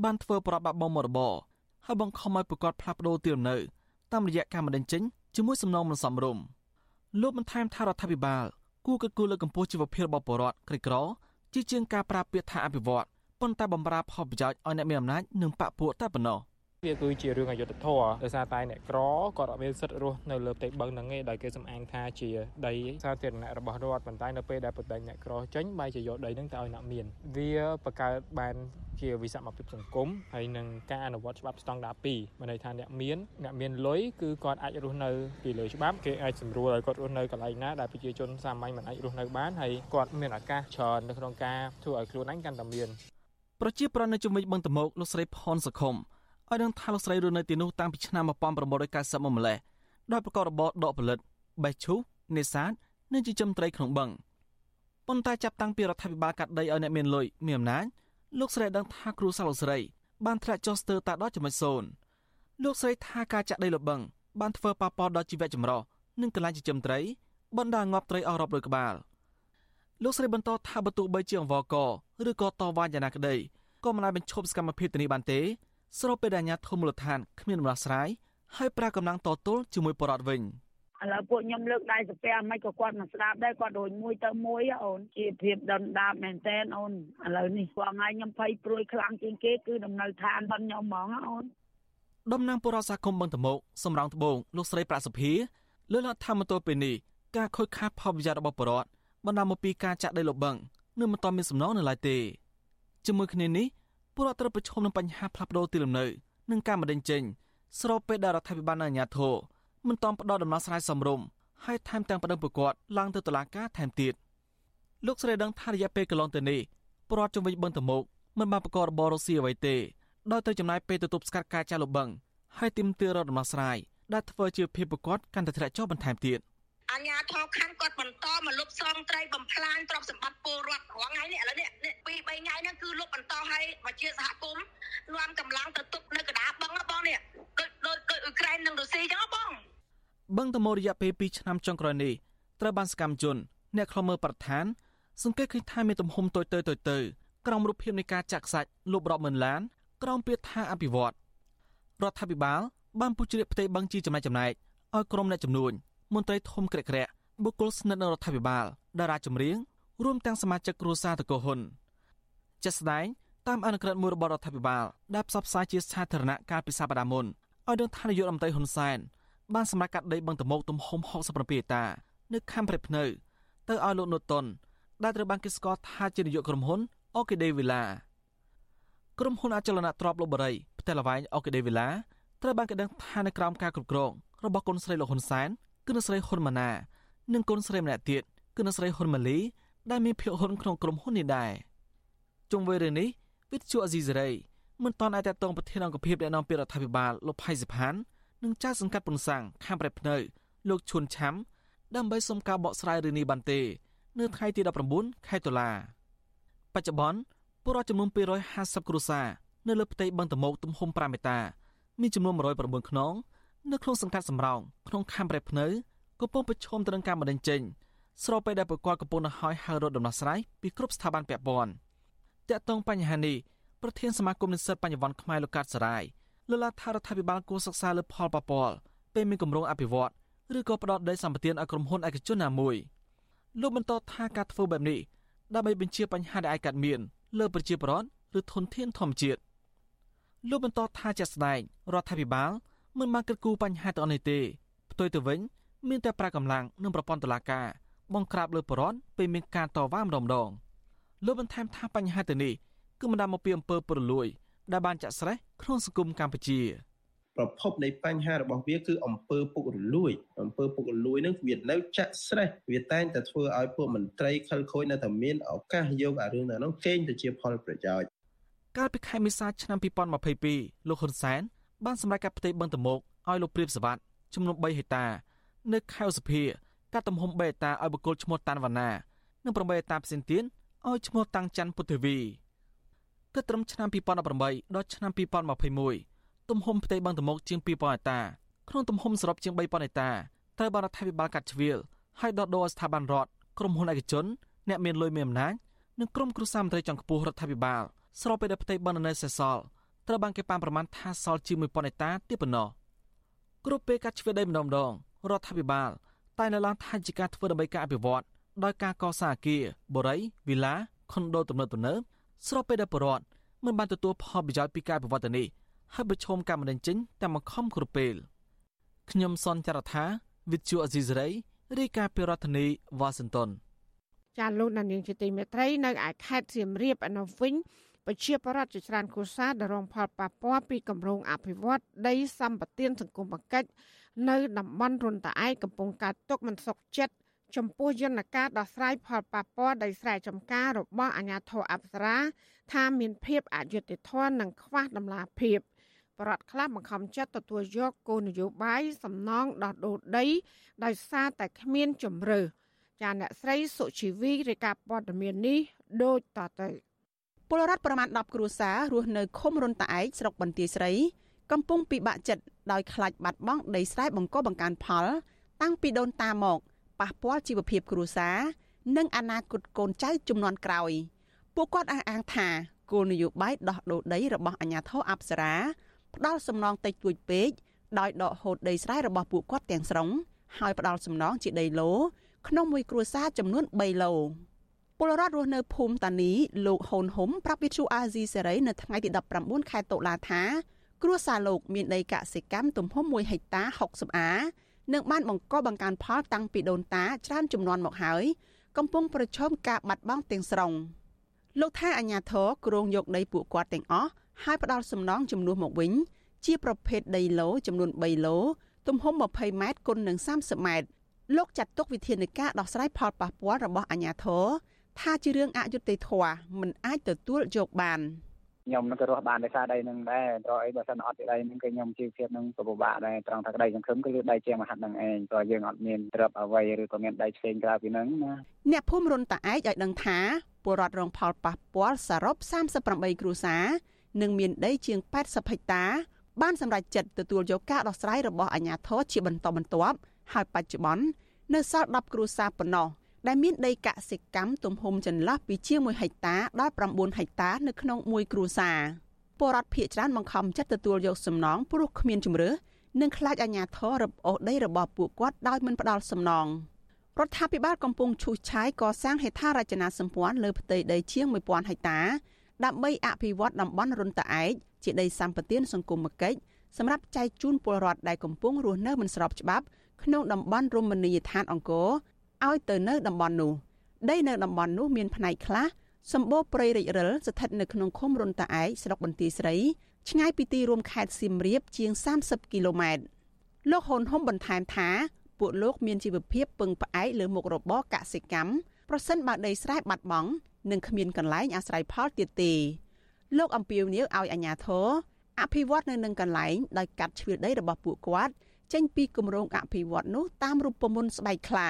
Speaker 16: បានធ្វើប្របាក់បំមរបរហើយបង្ខំឲ្យប្រកាសផ្លាស់ប្ដូរទីលំនៅតាមរយៈការបណ្ដឹងចេញជាមួយសំណងមិនសមរម្យលោកបានថែមថារដ្ឋាភិបាលគួរកិត្តគូលើកកម្ពស់ជីវភាពរបស់ប្រជាពលរដ្ឋក្រីក្រជាជាងការប្រាពាក្យថាអភិវឌ្ឍប៉ុន្តែបំរើផលប្រយោជន៍ឲ្យអ្នកមានអំណាចនិងបកពួកតែប៉ុណ្ណោះ
Speaker 17: វាគឺជារឿងអយុត្តិធម៌ដោយសារតែអ្នកក្រគាត់អត់មានសិទ្ធិរស់នៅលើផ្ទៃបឹងហ្នឹងឯងដោយគេសំអាងថាជាដីសាធារណៈរបស់រដ្ឋប៉ុន្តែនៅពេលដែលបដិញ្ញាអ្នកក្រចេញបែរជាយកដីហ្នឹងទៅឲ្យអ្នកមាន វាបង្កើតបានជាវិសមភាពសង្គមហើយនឹងការអនុវត្តច្បាប់ស្តង់ដារ2មានន័យថាអ្នកមានអ្នកមានលុយគឺគាត់អាចរស់នៅពីលើច្បាប់គេអាចសម្រួលឲ្យគាត់រស់នៅកន្លែងណាដែលប្រជាជនសាមញ្ញមិនអាចរស់នៅបានហើយគាត់មានឱកាសច្រើននៅក្នុងការធ្វើឲ្យខ្លួនឯងកាន់តែមាន
Speaker 16: ប្រជាប្រដ្ឋនៅជំនាញបឹងតមោកលោកស្រីផនសខុម ឲ្យដឹងថាលោកស្រីរស់នៅទីនោះតាំងពីឆ្នាំ1990មកម្លេះដោយប្រកបរបរដកផលិតបេះឈូសនេសាទនិងចិញ្ចឹមត្រីក្នុងបឹងប៉ុន្តែចាប់តាំងពីរដ្ឋាភិបាលកាត់ដីឲ្យអ្នកមានលុយមានអំណាចលោកស្រីដឹងថាគ្រូសាស្ត្រលោកស្រី បានធ្លាក់ចុះស្ទើរតែដល់ចំណុចសូន្យលោកស្រីថាការចាក់ដីលបឹងបានធ្វើប៉ះពាល់ដល់ជីវៈចម្រុះនិងកន្លែងចិញ្ចឹមត្រីបណ្ដាងាប់ត្រីអស់រាប់រយក្បាលលោកស្រីបន្តថាបើទោះបីជាអង្វរកឬក៏តវ៉ាយ៉ាងណាក្តីក៏មិនអាចបញ្ឈប់សកម្មភាពទៅនេះបានទេ ស្របពេលដែលអាជ្ញាធរមូលដ្ឋានគ្មានដំណោះស្រាយហើយប្រើកម្លាំងតទល់ជាមួយបរដ្ឋវិញ
Speaker 18: ឥឡូវពួកខ្ញុំលើកដៃសាពះមិនក៏គាត់មិនស្ដាប់ដែរគាត់ដូចមួយទៅមួយអូនជាភាពដុនដាបមែនតែនអូនឥឡូវនេះគាត់ថ្ងៃខ្ញុំភ័យព្រួយខ្លាំងជាងគេគឺដំណើរឋានរបស់ខ្ញុំហ្មងអូន
Speaker 16: ដំណាងបុរដ្ឋសាគមបឹងតមោកសំរងត្បូងលោកស្រីប្រាក់សុភាលើកឡើងថាមន្ទល់ពេលនេះការខូចខាតផលប្រយោជន៍របស់បុរដ្ឋបណ្ដាលមកពីការចាក់ដីលបឹងនៅមិនទាន់មានសំណងនៅឡើយទេជាមួយគ្នានេះ ពលរដ្ឋត្រូវប្រឈមនឹងបញ្ហាផ្លាស់ប្ដូរទីលំនៅនិងការបណ្តេញចេញស្របពេលដែលរដ្ឋាភិបាលនិងអាជ្ញាធរមិនទាន់ផ្ដល់ដំណោះស្រាយសមរម្យហើយថែមទាំងបដិងប្រកាសឡើងទៅតុលាការថែមទៀតលោកស្រីដឹងថារយៈពេលកន្លងទៅនេះពលរដ្ឋជំវិញបឹងតមោកមិនបានប្រកបរបររស៊ីអ្វីទេដោយទៅចំណាយពេលទៅទប់ស្កាត់ការចាក់លបឹងហើយទីមទាររកដំណោះស្រាយដែលធ្វើជាភាពប្រកាសកាន់តែធ្លាក់ចុះបន្ថែមទៀត
Speaker 18: អញ្ញាធរខណ្ឌគាត់បន្តមកលុបសងត្រីបំផ្លាញទ្រព្យសម្បត្តិពលរដ្ឋរងថ្ងៃនេះឥឡូវនេះពី3ថ្ងៃហ្នឹងគឺលុបបន្តឲ្យប្រជាសហគមន៍នាំកម្លាំងទៅទុកនៅកណ្ដាលបឹងបងនេះដូចដូចដូចអ៊ុក្រែននិងរុស្ស៊ីចឹងបង
Speaker 16: បឹងតមរយៈពេល2ឆ្នាំចុងក្រោយនេះត្រូវបានសកម្មជន អ្នកខ្លមើប្រធានសង្កេតឃើញថាមានទំហំតូចទៅតូចទៅក្រោមរូបភាពនៃការចាក់សាច់លុបរាប់ម៉ឺនឡានក្រោមពាក្យថាអភិវឌ្ឍរដ្ឋាភិបាលបានពុះជ្រៀកផ្ទៃបឹងជាចំណែកចំណែកឲ្យក្រុមអ្នកចំនួន មន្ត្រីធំក្រាក់ក្រាក់បុគ្គលស្និទ្ធនឹងរដ្ឋាភិបាលតារាចម្រៀងរួមទាំងសមាជិកគ្រួសារតកោហ៊ុនជាស្ដែងតាមអនុក្រឹត្យមួយរបស់រដ្ឋាភិបាលដែលផ្សព្វផ្សាយជាសាធារណៈកាលពីសប្តាហ៍មុនឲ្យដឹងថានាយករដ្ឋមន្ត្រីហ៊ុនសែនបានសម្រេចកាត់ដីបឹងតមោកទំហំ67ហិកតា នៅខេមព្រៃភ្នៅទៅឲ្យលោកនូតុនដែលត្រូវបានគេស្គាល់ថាជានាយកក្រុមហ៊ុន Orchidea Villa ក្រុមហ៊ុនអចលនទ្រព្យលបរីផ្ទះល្វែង Orchidea Villa ត្រូវបានគេដឹងថានៅក្រោមការគ្រប់គ្រងរបស់គុនស្រីលោកហ៊ុនសែន គឺអ្នកស្រីហ៊ុនម៉ាណានិងគុនស្រីម្នាក់ទៀតគឺអ្នកស្រីហ៊ុនម៉ាលីដែលមានភាគហ៊ុនក្នុងក្រុមហ៊ុននេះដែរជុំវិញរឿងនេះវិទ្យុអេស៊ីសេរីមិនទាន់អាចតតងប្រធានអង្គភិបអ្នកនាំពាក្យរដ្ឋាភិបាលលោកផៃសិផាននិងចៅសង្កាត់ពុនសាំងខាងប្រែភ្នៅលោកឈុនឆាំដើម្បីសុំការបកស្រាយរឿងនេះបានទេនៅថ្ងៃទី19ខែតុលាបច្ចុប្បន្នពលរដ្ឋចំនួន250គ្រួសារនៅលើផ្ទៃបឹងតមោកទំហំ5មេតាមានចំនួន109ខ្នង នៅក្នុងសង្កាត់សំរោងក្នុងខេមរ៉េភ្នៅកំពុងប្រឈមទៅនឹងការបណ្តេញចេញស្របពេលដែលប្រកបកំពុងទៅហើយហៅរត់ដំណោះស្រាយពីគ្រប់ស្ថាប័នពាក់ព័ន្ធតាក់ទងបញ្ហានេះប្រធានសមាគមនិស្សិតបញ្ញវន្តខ្មែរលោកកាត់សរាយលើកឡើងថារដ្ឋាភិបាលគួរសិក្សាលើផលប៉ះពាល់ពេលមានគម្រោងអភិវឌ្ឍឬក៏ផ្ដោតដីសម្បត្តិឲ្យក្រុមហ៊ុនឯកជនណាមួយលោកបន្តថាការធ្វើបែបនេះដើម្បីបញ្ជាបញ្ហាដែលអាចកើតមានលើប្រជាពលរដ្ឋឬធនធានធម្មជាតិលោកបន្តថាជាក់ស្ដែងរដ្ឋាភិបាល មិនបានគិតគូរបញ្ហាទាំងនេះទេផ្ទុយទៅវិញមានតែប្រាកម្លាំងនិងប្រព័ន្ធតុលាការបង្ក្រាបលើបរិវត្តពេលមានការតវ៉ាម្ដងម្ដងលោកបន្ថែមថាបញ្ហាទាំងនេះគឺបណ្ដាលមកពីអំពើពុករលួយ ដែលបានចាក់ស្រេះក្នុងសង្គមកម្ពុជា
Speaker 19: ប្រភពនៃបញ្ហារបស់វាគឺអំពើពុករលួយអំពើពុករលួយនឹងវានៅចាក់ស្រេះវាតែងតែធ្វើឲ្យពួកមន្ត្រីខិលខូចនៅតែមានឱកាសយកអារឿងហ្នឹងកេងទៅជាផលប្រយោជន៍
Speaker 16: កាលពីខែមេសាឆ្នាំ2022លោកហ៊ុនសែន បានសម្រេចកាត់ផ្ទៃបឹងតមោកឲ្យលោកព្រាបសវັດចំនួន3ហិកតា នៅខេត្តសុភាកាត់ទំហំ3ហិកតាឲ្យបុគ្គលឈ្មោះតាន់វណ្ណានិង8ហិកតាផ្សេងទៀតឲ្យឈ្មោះតាំងច័ន្ទពុទ្ធវីគិតត្រឹមឆ្នាំ2018ដល់ឆ្នាំ2021ទំហំផ្ទៃបឹងតមោកជាង2000ហិកតាក្នុងទំហំសរុបជាង3000ហិកតាត្រូវបានរដ្ឋាភិបាលកាត់ជ្រៀលឲ្យដកដូរស្ថាប័នរដ្ឋក្រុមហ៊ុនឯកជនអ្នកមានលុយមានអំណាចនិងក្រុមគ្រួសារមន្ត្រីចុងខ្ពស់រដ្ឋាភិបាលស្របពេលដែលផ្ទៃបណ្ឌន័យសេសសល់ ត្រូវបានគេប៉ាន់ប្រមាណថាសល់ជាង1000ហិកតាទៀតប៉ុណ្ណោះគ្រប់ពេលកាត់ជ្រឿដីម្ដងម្ដងរដ្ឋាភិបាល តែនៅឡើងថាជាការធ្វើដើម្បីការអភិវឌ្ឍដោយការកសាងអគារបូរីវីឡាខុនដូទំនើបទំនើបស្របពេលដែលបរដ្ឋមិនបានទទួលផលប្រយោជន៍ពីការអភិវឌ្ឍនេះហើយប្រឈមការមិនចេញតែមកខំគ្រប់ពេលខ្ញុំសនចរថាវិទ្យុអេស៊ីសរ៉ៃរាយការណ៍ពីរដ្ឋធានីវ៉ាស៊ីនតោន
Speaker 4: ចាលោកនាងជាទីមេត្រីនៅឯខេត្តសៀមរាបឯនោះវិញ ប្រជាប្រដ្ឋជាច្រើនគូសាដែលរងផលប៉ះពាល់ពីគម្រោងអភិវឌ្ឍដីសម្បត្តិសង្គមបកិច្ចនៅតំបន់រុនតាឯកកំពុងកើតទុកមិនសុខចិត្តចំពោះយន្តការដោះស្រាយផលប៉ះពាល់ដីស្រែចម្ការរបស់អាជ្ញាធរអប្សរាថាមានភាពអយុត្តិធម៌និងខ្វះតម្លាភាពបរដ្ឋខ្លះបង្ខំចិត្តទទួលយកគោលនយោបាយសំណងដោះដូរដីដោយសារតែគ្មានជំរឿចាអ្នកស្រីសុជីវីរាយការណ៍ព័ត៌មាននេះដូចតទៅ
Speaker 20: ពលរដ្ឋប្រមាណ10គ្រួសាររស់នៅឃុំរុនតាឯកស្រុកបន្ទាយស្រី កំពុងពិបាកចិត្តដោយខ្លាចបាត់បង់ដីស្រែបង្កបង្កើនផល តាំងពីដូនតាមកប៉ះពាល់ជីវភាពគ្រួសារនិងអនាគតកូនចៅជំនាន់ក្រោយពួកគាត់អះអាងថាគោលនយោបាយដោះដូរដីរបស់អាជ្ញាធរអប្សរាផ្ដាល់សំណងតិចតួចពេកដោយដកហូតដីស្រែរបស់ពួកគាត់ទាំងស្រុងហើយផ្ដាល់សំណងជាដីឡូក្នុងមួយគ្រួសារចំនួន3ឡូ ពលរដ្ឋរស់នៅភូមិតានីលោកហូនហុំប្រាប់វិទ្យុអាស៊ីសេរីនៅថ្ងៃទី19ខែតុលាថាគ្រួសារលោកមានដីកសិកម្មទំហំ1ហិកតា60អានិងបានបង្កបង្កើនផលតាំងពីដូនតាច្រើនចំនួនមកហើយកំពុងប្រឈមការបាត់បង់ទាំងស្រុងលោកថាអាញាធរគ្រងយកដីពួកគាត់ទាំងអស់ហើយផ្ដាល់សំណងចំនួនមកវិញ ជាប្រភេទដីឡូចំនួន3ឡូទំហំ20ម៉ែត្រគុណនឹង30ម៉ែត្រលោកចាត់ទុកវិធានការដោះស្រាយផលប៉ះពាល់របស់អាញាធរ ថាជារឿងអយុត្តិធម៌មិនអាចទទួលយកបាន។
Speaker 21: ខ្ញុំនឹងក៏រស់បានដោយសារដីនឹងដែរព្រោះអីបើសិនអត់ពីដីនឹងគឺខ្ញុំជីវភាពនឹងពិបាកដែរត្រង់ថាក្តីសង្ឃឹមគឺលើដីជាមហាត់នឹងឯងព្រោះយើងអត់មានទ្រព្យអ្វីឬក៏មានដីផ្សេងក្រៅពីនឹងណា
Speaker 20: អ្នកភូមិរុនតាឯកឲ្យដឹងថាពលរដ្ឋរងផលប៉ះពាល់សរុប38គ្រួសារនិងមានដីជាង80ហិកតា បានសម្រេចចិត្តទទួលយកការដោះស្រាយរបស់អាជ្ញាធរជាបន្តបន្ទាប់ហើយបច្ចុប្បន្ននៅសល់10គ្រួសារប៉ុណ្ណោះ ដែលមានដីកសិកម្មទំហំចន្លោះពីជាង1ហិកតាដល់9ហិកតានៅក្នុងមួយគ្រួសារពលរដ្ឋភៀកច្រើនបង្ខំចិត្តទទួលយកសំណងព្រោះគ្មានជំរឿនិងខ្លាចអាជ្ញាធររឹបអូសដីរបស់ពួកគាត់ដោយមិនផ្ដល់សំណងរដ្ឋាភិបាលកំពុងឈូសឆាយកសាងហេដ្ឋារចនាសម្ព័ន្ធលើផ្ទៃដីជាង1000ហិកតា ដើម្បីអភិវឌ្ឍតំបន់រុនតាឯកជាដីសម្បត្តិសង្គមគិច្ចសម្រាប់ចែកជូនពលរដ្ឋដែលកំពុងរស់នៅមិនស្របច្បាប់ក្នុងតំបន់រមណីយដ្ឋានអង្គរ ឲ្យទៅនៅតំបន់នោះដីនៅតំបន់នោះមានផ្នែកខ្លះសម្បូរព្រៃរិចរិលស្ថិតនៅក្នុងឃុំរុនតាឯកស្រុកបន្ទាយស្រីឆ្ងាយពីទីរួមខេត្តសៀមរាបជាង30គីឡូម៉ែត្រលោកហ៊ុនហុំបន្ថែមថាពួកលោកមានជីវភាពពឹងផ្អែកលើមុខរបរកសិកម្មប្រសិនបើដីស្រែបាត់បង់និងគ្មានកន្លែងអាស្រ័យផលទៀតទេលោកអំពាវនាវឲ្យអាជ្ញាធរអភិវឌ្ឍនៅនឹងកន្លែងដោយកាត់ជ្រឿដីរបស់ពួកគាត់ចេញពីគម្រោងអភិវឌ្ឍនោះតាមរូបមន្តស្បែកខ្លា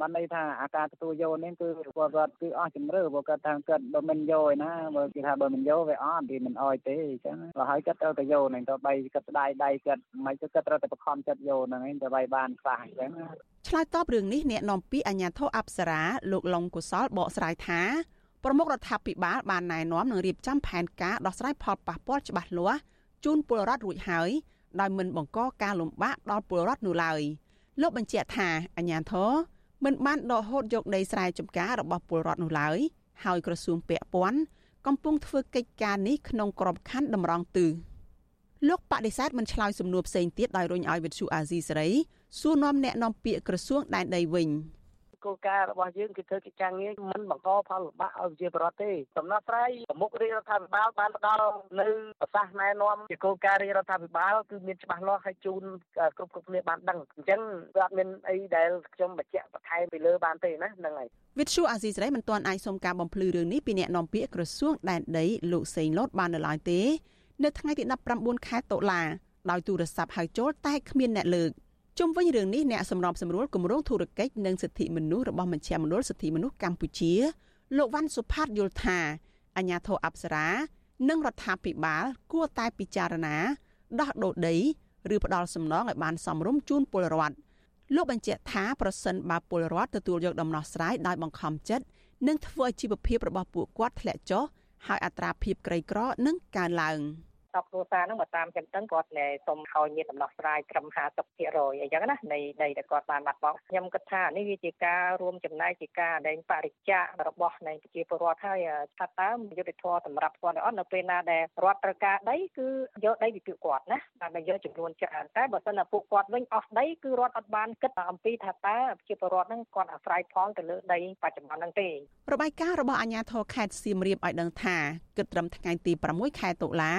Speaker 21: បានន័យថាអាការទទួលយកនេះគឺពលរដ្ឋគឺអស់ជំរឿព្រោះគាត់ថាគាត់បើមិនយកឯណាបើគេថាបើមិនយកវាអត់វាមិនអោយទេអញ្ចឹងបើហើយគាត់ត្រូវតែយកនឹងទៅបីគាត់ស្ដាយដៃគាត់មិនទៅគាត់ត្រូវតែបខំចិត្តយកហ្នឹងឯងទៅបីបានខ្លះអញ្ចឹង
Speaker 20: ឆ្លើយតបរឿងនេះអ្នកនាំពាក្យអាជ្ញាធរអប្សរាលោកឡុងកុសលបកស្រាយថាប្រមុខរដ្ឋាភិបាលបានណែនាំនឹងរៀបចំផែនការដោះស្រាយផលប៉ះពាល់ច្បាស់លាស់ជូនពលរដ្ឋរួចហើយដោយមិនបង្កការលំបាកដល់ពលរដ្ឋនោះឡើយលោកបញ្ជាក់ថាអាជ្ញាធរ មិនបានដកហូតយកដីស្រែចម្ការរបស់ពលរដ្ឋនោះឡើយហើយក្រសួងពាក់ព័ន្ធកំពុងធ្វើកិច្ចការនេះក្នុងក្របខ័ណ្ឌតម្រង់ទិសលោកបដិសេធមិនឆ្លើយសំណួរផ្សេងទៀតដោយរុញឲ្យវិទ្យុអាស៊ីសេរីសួរនាំអ្នកនាំពាក្យក្រសួងដែនដីវិញ។
Speaker 21: គោលការណ៍របស់យើងគឺធ្វើកិច្ចការងារមិនបង្កផលលំបាកឲ្យប្រជាពលរដ្ឋទេដំណោះស្រាយប្រមុខរាជរដ្ឋាភិបាលបានផ្ដល់នៅប្រសាសន៍ណែនាំជាគោលការណ៍រាជរដ្ឋាភិបាលគឺមានច្បាស់លាស់ឲ្យជូនគ្រប់គ្រប់គ្នាបានដឹងអញ្ចឹងវាអត់មានអីដែលខ្ញុំបញ្ជាក់បន្ថែមពីលើបានទេណាហ្នឹងហើយ
Speaker 20: វិទ្យុអាស៊ីសេរីមិនទាន់អាចសុំការបំភ្លឺរឿងនេះពីអ្នកនាំពាក្យក្រសួងដែនដីលោកសេងលូតបាននៅឡើយទេ នៅថ្ងៃទី19ខែតុលាដោយទូរស័ព្ទហៅចូលតែគ្មានអ្នកលើក ជុំវិញរឿងនេះអ្នកសម្របសម្រួលគម្រោងធុរកិច្ចនិងសិទ្ធិមនុស្សរបស់មជ្ឈមណ្ឌលសិទ្ធិមនុស្សកម្ពុជាលោកវ៉ាន់សុផាតយល់ថាអាញាធរអប្សរានិងរដ្ឋាភិបាលគួរតែពិចារណា ដោះដូរដីឬផ្ដល់សំណងឲ្យបានសមរម្យជូនពលរដ្ឋលោកបញ្ជាក់ថាប្រសិនបើពលរដ្ឋទទួលយកដំណោះស្រាយដោយបង្ខំចិត្តនឹងធ្វើឲ្យជីវភាពរបស់ពួកគាត់ធ្លាក់ចុះហើយអត្រាភាពក្រីក្រនឹងកើនឡើង។
Speaker 21: 10គ្រួសារហ្នឹងបើតាមចិនតឹងគាត់តែសុំឲ្យមានដំណោះស្រាយត្រឹម50%អញ្ចឹងណានៃដីដែលគាត់បានបាត់បង់ខ្ញុំគិតថានេះវាជាការរួមចំណែកជាការដែងបរិច្ចាគរបស់នៃប្រជាពលរដ្ឋហើយថាតើយុទ្ធធម៌សម្រាប់គាត់អត់នៅពេលណាដែលរដ្ឋត្រូវការដីគឺយកដីពីពួកគាត់ណាតែយកចំនួនច្រើនតែបើសិនតែពួកគាត់វិញអស់ដីគឺរដ្ឋអត់បានគិតអំពីថាតើប្រជាពលរដ្ឋហ្នឹងគាត់អាស្រ័យផលទៅលើដីបច្ចុប្បន្នហ្នឹងទេ
Speaker 20: របាយការណ៍របស់អាជ្ញាធរខេត្តសៀមរាបឲ្យដឹងថាគិតត្រឹមថ្ងៃទី6ខែតុលា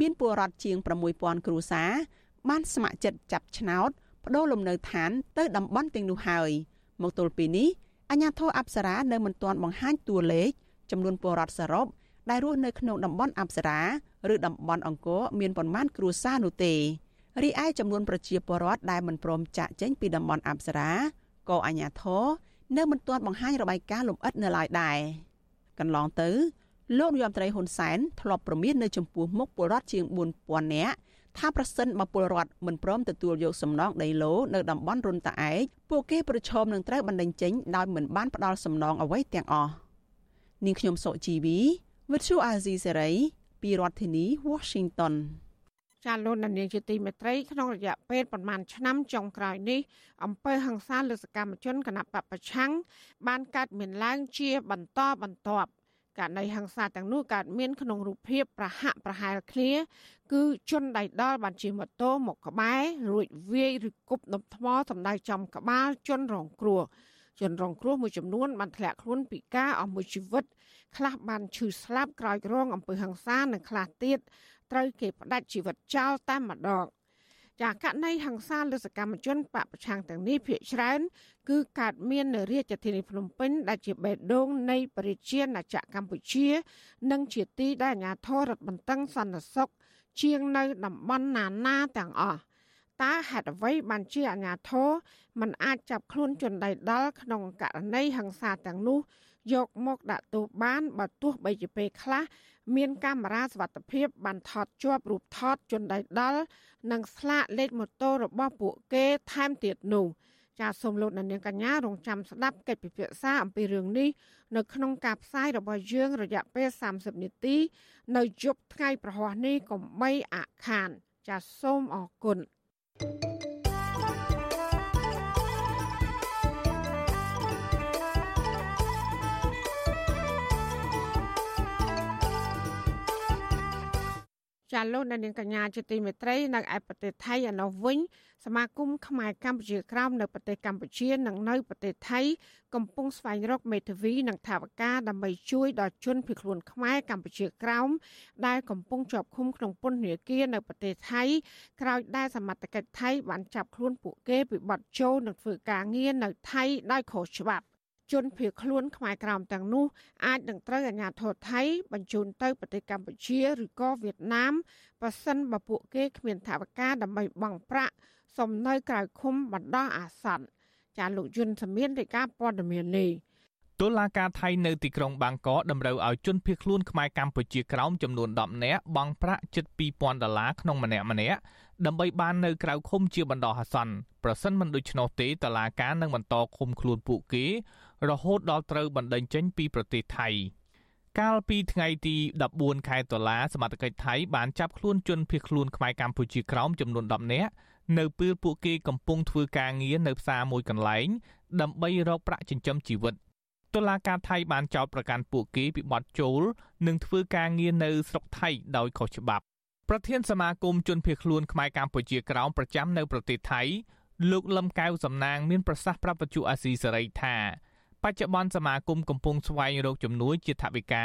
Speaker 20: មានពលរដ្ឋជាង6000គ្រួសារបានស្ម័គ្រចិត្តចាប់ឆ្នោតបដូរលំនៅឋានទៅតំបន់ទាំងនោះហើយមកទល់ពេលនេះអាជ្ញាធរអប្សរានៅមិនទាន់បង្ហាញតួលេខចំនួនពលរដ្ឋសរុបដែលរស់នៅក្នុងតំបន់អប្សរាឬតំបន់អង្គរមានប៉ុន្មានគ្រួសារនោះទេរីឯចំនួនប្រជាពលរដ្ឋដែលមិនព្រមចាក់ចេញពីតំបន់អប្សរាក៏អាជ្ញាធរនៅមិនទាន់បង្ហាញរបាយការណ៍លម្អិតនៅឡើយដែរកន្លងទៅ លោកនាយរដ្ឋមន្ត្រីហ៊ុនសែនធ្លាប់ប្រមាននៅចំពោះមុខពលរដ្ឋជាង4000នាក់ថាប្រសិនបើពលរដ្ឋមិនព្រមទទួលយកសំណងដីឡូនៅតំបន់រុនតាឯកពួកគេប្រឈមនឹងត្រូវបណ្តេញចេញដោយមិនបានផ្ដល់សំណងអ្វីទាំងអស់នាងខ្ញុំសុជីវីវិទ្យុអាស៊ីសេរីពីរដ្ឋធានី Washington
Speaker 4: ចាលោកនាងជាទីមេត្រីក្នុងរយៈពេលប្រមាណឆ្នាំចុងក្រោយនេះអង្គើហ ংস ាលើសកម្មជនគណៈបពប្រឆាំងបានកើតមានឡើងជាបន្តបន្ទាប់ ករណីហិង្សាទាំងនោះកើតមានក្នុងរូបភាពប្រហាក់ប្រហែលគ្នា គឺជនដៃដល់បានជិះម៉ូតូមកក្បែររួចវាយឬគប់ដុំថ្មសម្ដៅចំក្បាលជនរងគ្រោះជនរងគ្រោះមួយចំនួនបានធ្លាក់ខ្លួនពិការអស់មួយជីវិត ខ្លះបានឈឺស្លាប់ក្រោយរងអំពើហិង្សានិងខ្លះទៀតត្រូវគេផ្ដាច់ជីវិតចោលតែម្ដង ចាករណីហ ংস ាលើសកម្មជនបពប្រឆាំងទាំងនេះភាគច្រើន គឺកើតមាននៅរាជធានីភ្នំពេញដែលជាបេះដូងនៃប្រជាណាចក្រកម្ពុជា និងជាទីដែលអាជ្ញាធររដ្ឋបន្ទឹងសន្តិសុខជាងនៅតំបន់ណានាទាំងអស់តើហេតុអ្វីបានជាអាជ្ញាធរមិនអាចចាប់ខ្លួនជនដៃដល់ក្នុងករណីហ ংস ាទាំងនោះ យកមកដាក់ទោសបានបើទោះបីជាពេលខ្លះមានកាមេរ៉ាសវត្ថិភាពបានថតជាប់រូបថតជនដៃដល់និងស្លាកលេខម៉ូតូរបស់ពួកគេថែមទៀតនោះចាសសូមលោកអ្នកនាងកញ្ញារងចាំស្ដាប់កិច្ចពិភាក្សាអំពីរឿងនេះនៅក្នុងការផ្សាយរបស់យើងរយៈពេល30នាទី នៅយប់ថ្ងៃប្រហ័សនេះកុំបីអាក់ខាន ចាសសូមអរគុណ thank you ចាលោកអ្នកនាងកញ្ញាជាទីមេត្រីនៅឯប្រទេសថៃឯនោះវិញសមាគមខ្មែរកម្ពុជាក្រោមនៅប្រទេសកម្ពុជានិងនៅប្រទេសថៃកំពុងស្វែងរកមេធាវីនិងថាវការដើម្បីជួយដល់ជនភៀសខ្លួនខ្មែរកម្ពុជាក្រោមដែលកំពុងជាប់ឃុំក្នុងពន្ធនាគារនៅប្រទេសថៃក្រោយដែលសមត្ថកិច្ចថៃបានចាប់ខ្លួនពួកគេពីបទចូលនិងធ្វើការងារនៅថៃដោយខុសច្បាប់ ជនភៀសខ្លួនខ្មែរក្រោមទាំងនោះអាចនឹងត្រូវអាជ្ញាធរថៃបញ្ជូនទៅប្រទេសកម្ពុជាឬក៏វៀតណាមបើសិនបើពួកគេគ្មានថវិកាដើម្បីបង់ប្រាក់សំនៅក្រៅឃុំបណ្ដោះអាសន្នចាលោកយុនសមៀនរាយការណ៍ព័ត៌មាននេះ
Speaker 22: តុលាការថៃនៅទីក្រុងបាងកកតម្រូវឲ្យជនភៀសខ្លួនខ្មែរកម្ពុជាក្រោមចំនួន10នាក់បង់ប្រាក់ជិត2000ដុល្លារក្នុងម្នាក់ម្នាក់ដើម្បីបាននៅក្រៅឃុំជាបណ្ដោះអាសន្នប្រសិនមិនដូច្នោះទេតុលាការនឹងបន្តឃុំខ្លួនពួកគេ រហូតដល់ត្រូវបណ្តេញចេញពីប្រទេសថៃកាលពីថ្ងៃទី14ខែតុលាសមត្ថកិច្ចថៃបានចាប់ខ្លួនជនភៀសខ្លួនខ្មែរកម្ពុជាក្រោមចំនួន10នាក់នៅពេលពួកគេកំពុងធ្វើការងារនៅផ្សារមួយកន្លែងដើម្បីរកប្រាក់ចិញ្ចឹមជីវិតតុលាការថៃបានចោទប្រកាន់ពួកគេពីបទចូលនិងធ្វើការងារនៅស្រុកថៃដោយខុសច្បាប់ប្រធានសមាគមជនភៀសខ្លួនខ្មែរកម្ពុជាក្រោមប្រចាំនៅប្រទេសថៃលោកលឹមកៅសំណាងមានប្រសាសន៍ប្រាប់វិទ្យុអាស៊ីសេរីថា បច្ចុប្បន្នសមាគមកំពុងស្វែងរកជំនួយជាថវិកា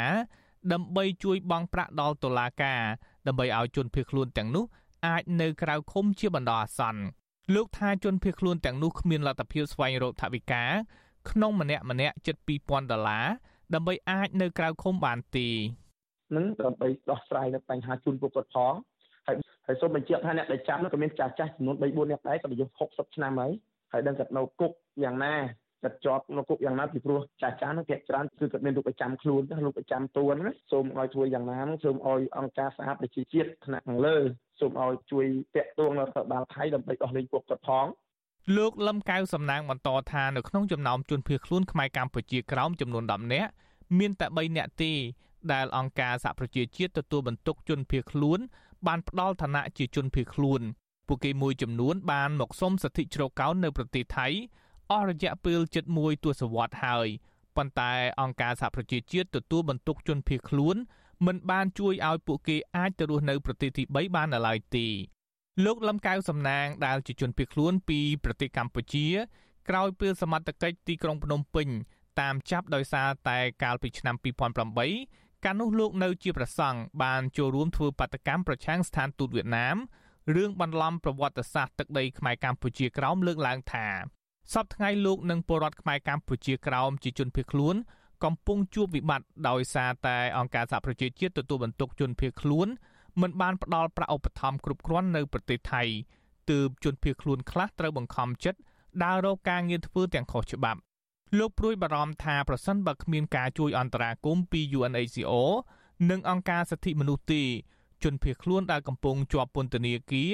Speaker 22: ដើម្បីជួយបង់ប្រាក់ដល់តុលាការដើម្បីឲ្យជនភៀសខ្លួនទាំងនោះអាចនៅក្រៅឃុំជាបណ្ដោះអាសន្នលោកថាជនភៀសខ្លួនទាំងនោះគ្មានលទ្ធភាពស្វែងរកថវិកាក្នុងម្នាក់ម្នាក់ជិត2000ដុល្លារដើម្បីអាចនៅក្រៅឃុំបានទេ
Speaker 23: នឹងដើម្បីដោះស្រាយនៅបញ្ហាជូនពួកគាត់ផងហើយហើយសូមបញ្ជាក់ថាអ្នកដែលចាំនោះក៏មានចាស់ចាស់ចំនួន3 4នាក់ដែរគាត់អាយុ60ឆ្នាំហើយហើយដឹងគាត់នៅគុកយ៉ាងណា គាត់ជាប់នៅគុកយ៉ាងណាពីព្រោះចាស់ចាស់នោះភាគច្រើនគឺគាត់មានរូបប្រចាំខ្លួនណារូបប្រចាំតួណាសូមឲ្យធ្វើយ៉ាងណាសូមឲ្យអង្គការសហប្រជាជាតិថ្នាក់ខាងលើសូមឲ្យជួយតាក់ទងរដ្ឋបាលថៃដើម្បីដោះលែងពួកគាត់ផង
Speaker 22: លោកលឹមកៅសំណាងបន្តថានៅក្នុងចំណោមជនភៀសខ្លួនខ្មែរកម្ពុជាក្រោមចំនួន10នាក់មានតែ3នាក់ទេដែលអង្គការសហប្រជាជាតិទទួលបន្ទុកជនភៀសខ្លួន បានផ្ដល់ឋានៈជាជនភៀសខ្លួន ពួកគេមួយចំនួនបានមកសុំសិទ្ធិជ្រកកោននៅប្រទេសថៃ អស់រយៈពេលជិត1ទសវត្សរ៍ហើយប៉ុន្តែអង្គការសហប្រជាជាតិទទួលបន្ទុកជនភៀសខ្លួនមិនបានជួយឲ្យពួកគេអាចទៅរស់នៅប្រទេសទី3បាននៅឡើយទេលោកលំកៅសំណាងដែលជាជនភៀសខ្លួនពីប្រទេសកម្ពុជា ក្រោយពេលសមត្ថកិច្ចទីក្រុងភ្នំពេញតាមចាប់ដោយសារតែកាលពីឆ្នាំ2008កាលនោះលោកនៅជាប្រសង់បានចូលរួមធ្វើបាតកម្មប្រឆាំងស្ថានទូតវៀតណាមរឿងបន្លំប្រវត្តិសាស្ត្រទឹកដីខ្មែរកម្ពុជាក្រោមលើកឡើងថា សពថ្ងៃលោកនិងពលរដ្ឋខ្មែរកម្ពុជាក្រោមជាជនភៀសខ្លួន កំពុងជួបវិបត្តិដោយសារតែអង្គការសហប្រជាជាតិទទួលបន្ទុកជនភៀសខ្លួនមិនបានផ្ដល់ប្រាក់ឧបត្ថម្ភគ្រប់គ្រាន់នៅប្រទេសថៃទើបជនភៀសខ្លួនខ្លះត្រូវបង្ខំចិត្តដើររកការងារធ្វើទាំងខុសច្បាប់លោកព្រួយបារម្ភថាប្រសិនបើគ្មានការជួយអន្តរាគមន៍ពី UNHCR និងអង្គការសិទ្ធិមនុស្សទេជនភៀសខ្លួនដែលកំពុងជាប់ពន្ធនាគារ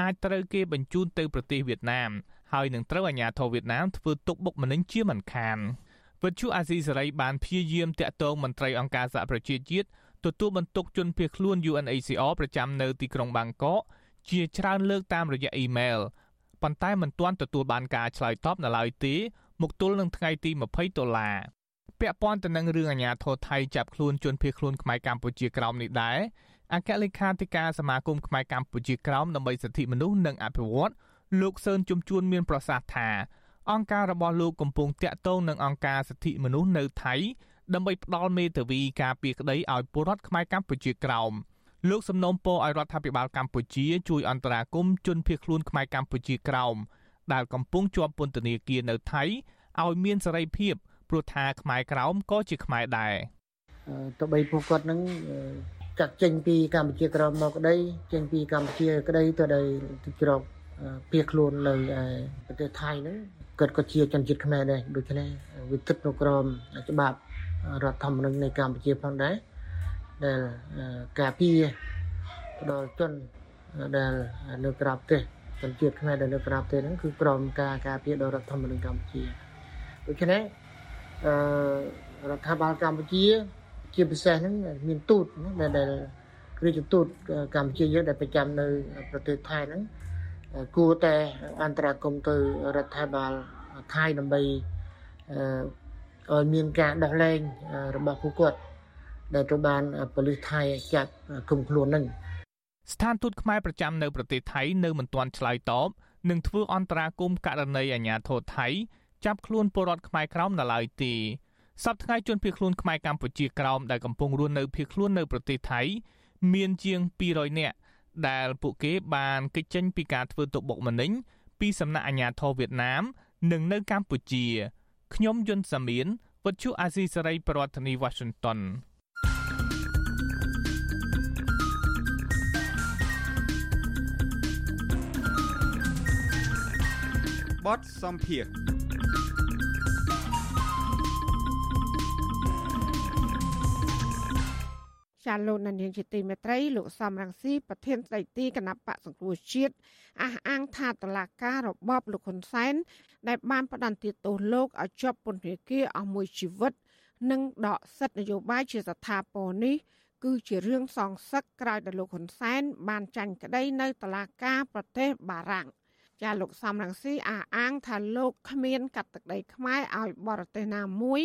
Speaker 22: អាចត្រូវគេបញ្ជូនទៅប្រទេសវៀតណាម ហើយនឹងត្រូវអាជ្ញាធរវៀតណាមធ្វើទុកបុកម្នេញជាមិនខានវិទ្យុអាស៊ីសេរីបានព្យាយាមតាក់ទងមន្ត្រីអង្គការសហប្រជាជាតិទទួលបន្ទុកជនភៀសខ្លួន UNHCR ប្រចាំនៅទីក្រុងបាងកកជាច្រើនលើកតាមរយៈអ៊ីមែលប៉ុន្តែមិនទាន់ទទួលបានការឆ្លើយតបនៅឡើយទេមកទល់នឹងថ្ងៃទី20ដុល្លារពាក់ព័ន្ធទៅនឹងរឿងអាញាធរថៃចាប់ខ្លួនជនភៀសខ្លួនខ្មែរកម្ពុជាក្រោមនេះដែរអគ្គលេខាធិការសមាគមខ្មែរកម្ពុជាក្រោមដើម្បីសិទ្ធិមនុស្សនិងអភិវឌ្ឍ លោកសឿនជំជួនមានប្រសាសន៍ថាអង្គការរបស់លោកកំពុងតាក់ទងនឹងអង្គការសិទ្ធិមនុស្សនៅថៃដើម្បីផ្ដល់មេធាវីការពារក្តីឲ្យពលរដ្ឋខ្មែរកម្ពុជាក្រោមលោកសំណូមពរឲ្យរដ្ឋាភិបាលកម្ពុជាជួយអន្តរាគមន៍ជនភៀសខ្លួនខ្មែរកម្ពុជាក្រោមដែលកំពុងជាប់ពន្ធនាគារនៅថៃឲ្យមានសេរីភាពព្រោះថាខ្មែរក្រោមក៏ជាខ្មែរដែរ
Speaker 24: ទោះបីពួកគាត់នឹងចាត់ចេញពីកម្ពុជាក្រោមមកក្តីចេញពីកម្ពុជាក្តីទៅដល់ទីក្រុង ភៀសខ្លួននៅប្រទេសថៃហ្នឹងគាត់ក៏ជាជនជាតិខ្មែរដែរដូច្នេះវិទិតនៅក្រមច្បាប់រដ្ឋធម្មនុញ្ញនៃកម្ពុជាផងដែរដែលការពារដល់ជនដែលនៅក្រៅប្រទេសជនជាតិខ្មែរដែលនៅក្រៅប្រទេសហ្នឹងគឺក្រមការការពារដោយរដ្ឋធម្មនុញ្ញកម្ពុជាដូច្នេះអឺរដ្ឋាភិបាលកម្ពុជា ជាពិសេសហ្នឹងមានទូតដែលដែលរាជទូតកម្ពុជាយើងដែលប្រចាំនៅប្រទេសថៃហ្នឹង គួរតែអន្តរាគមទៅរដ្ឋាភិបាលថៃដើម្បីឲ្យមានការដោះលែងរបស់ពួកគាត់ដែលត្រូវបានប៉ូលីសថៃចាប់គុំខ្លួននឹង
Speaker 22: ស្ថានទូតខ្មែរប្រចាំនៅប្រទេសថៃនៅមិនទាន់ឆ្លើយតបនឹងធ្វើអន្តរាគមករណីអាញាធរថៃចាប់ខ្លួនពលរដ្ឋខ្មែរក្រោមនៅឡើយទេសប្តាហ៍ជនភៀសខ្លួនខ្មែរកម្ពុជាក្រោមដែលកំពុងរស់នៅភៀសខ្លួននៅប្រទេសថៃមានជាង200នាក់ ដែលពួកគេបានគេចចេញពីការធ្វើទុកបុកម្នេញពីសំណាក់អាជ្ញាធរវៀតណាម និងនៅកម្ពុជាខ្ញុំយុនសាមៀនវិទ្យុអាស៊ីសេរីប្រធានាធិបតី Washington
Speaker 25: បទសំភារ
Speaker 4: ចាលោកនាងជាទីមេត្រីលោកសំរងស៊ីប្រធានស្ដីទីគណៈបកសង្គ្រោះជាតិអះអាងថាតឡាការរបបលោកហ៊ុនសែនដែលបានផ្ដន្ទាទោសលោកឲ្យជាប់ពន្ធនាគារអស់មួយជីវិត និងដកសិទ្ធិនយោបាយជាស្ថាពរនេះគឺជារឿងសងសឹកក្រោយដែលលោកហ៊ុនសែនបានចាញ់ក្តីនៅតុលាការប្រទេសបារាំងចាលោកសំរងស៊ីអះអាងថាលោកគ្មានកាត់ទឹកដីខ្មែរឲ្យបរទេសណាមួយ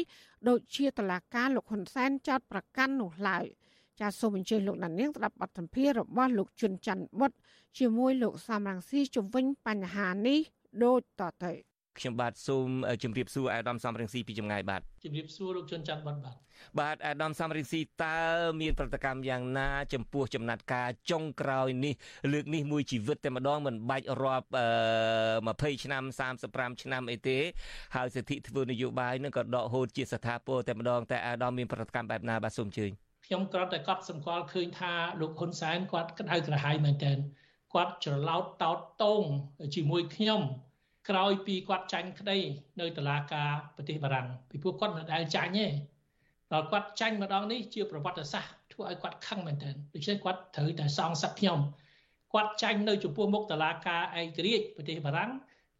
Speaker 4: ដូចជាតុលាការលោកហ៊ុនសែនចោទប្រកាន់នោះឡើយ។ ចាសសូមអញ្ជើញលោកដានៀងស្ដាប់បទសម្ភាសន៍របស់លោកជុនច័ន្ទបុតជាមួយលោកសំរងស៊ីជំវិញបញ្ហានេះដូចតទៅ
Speaker 26: ខ្ញុំបាទសូមជម្រាបសួរអាដាមសំរងស៊ីពីចម្ងាយបាទ
Speaker 6: ជម្រាបសួរលោកជុនច័ន្ទបុតបាទ
Speaker 26: បាទអាដាមសំរងស៊ីតើមានប្រតិកម្មយ៉ាងណា ចំពោះចំណាត់ការចុងក្រោយនេះលើកនេះមួយជីវិតតែម្ដងមិនបាច់រាប់20ឆ្នាំ35ឆ្នាំអីទេហើយសិទ្ធិធ្វើនយោបាយនឹងក៏ដកហូតជាស្ថាពរតែម្ដងតែអាដាមមានប្រតិកម្មបែបណាបាទសូមអញ្ជើញ
Speaker 6: ខ្ញុំគ្រាន់តែកត់សម្គាល់ឃើញថាលោកហ៊ុនសែនគាត់ក្តៅក្រហាយមែនទែនគាត់ច្រឡោតតោតតងជាមួយខ្ញុំក្រោយពីគាត់ចាញ់ក្តី នៅតុលាការប្រទេសបារាំងពីព្រោះគាត់មិនដែលចាញ់ទេដល់គាត់ចាញ់ម្ដងនេះជាប្រវត្តិសាស្ត្រធ្វើឲ្យគាត់ខឹងមែនទែនដូច្នេះគាត់ត្រូវតែសងសឹកខ្ញុំគាត់ចាញ់នៅចំពោះមុខតុលាការឯករាជ្យប្រទេសបារាំង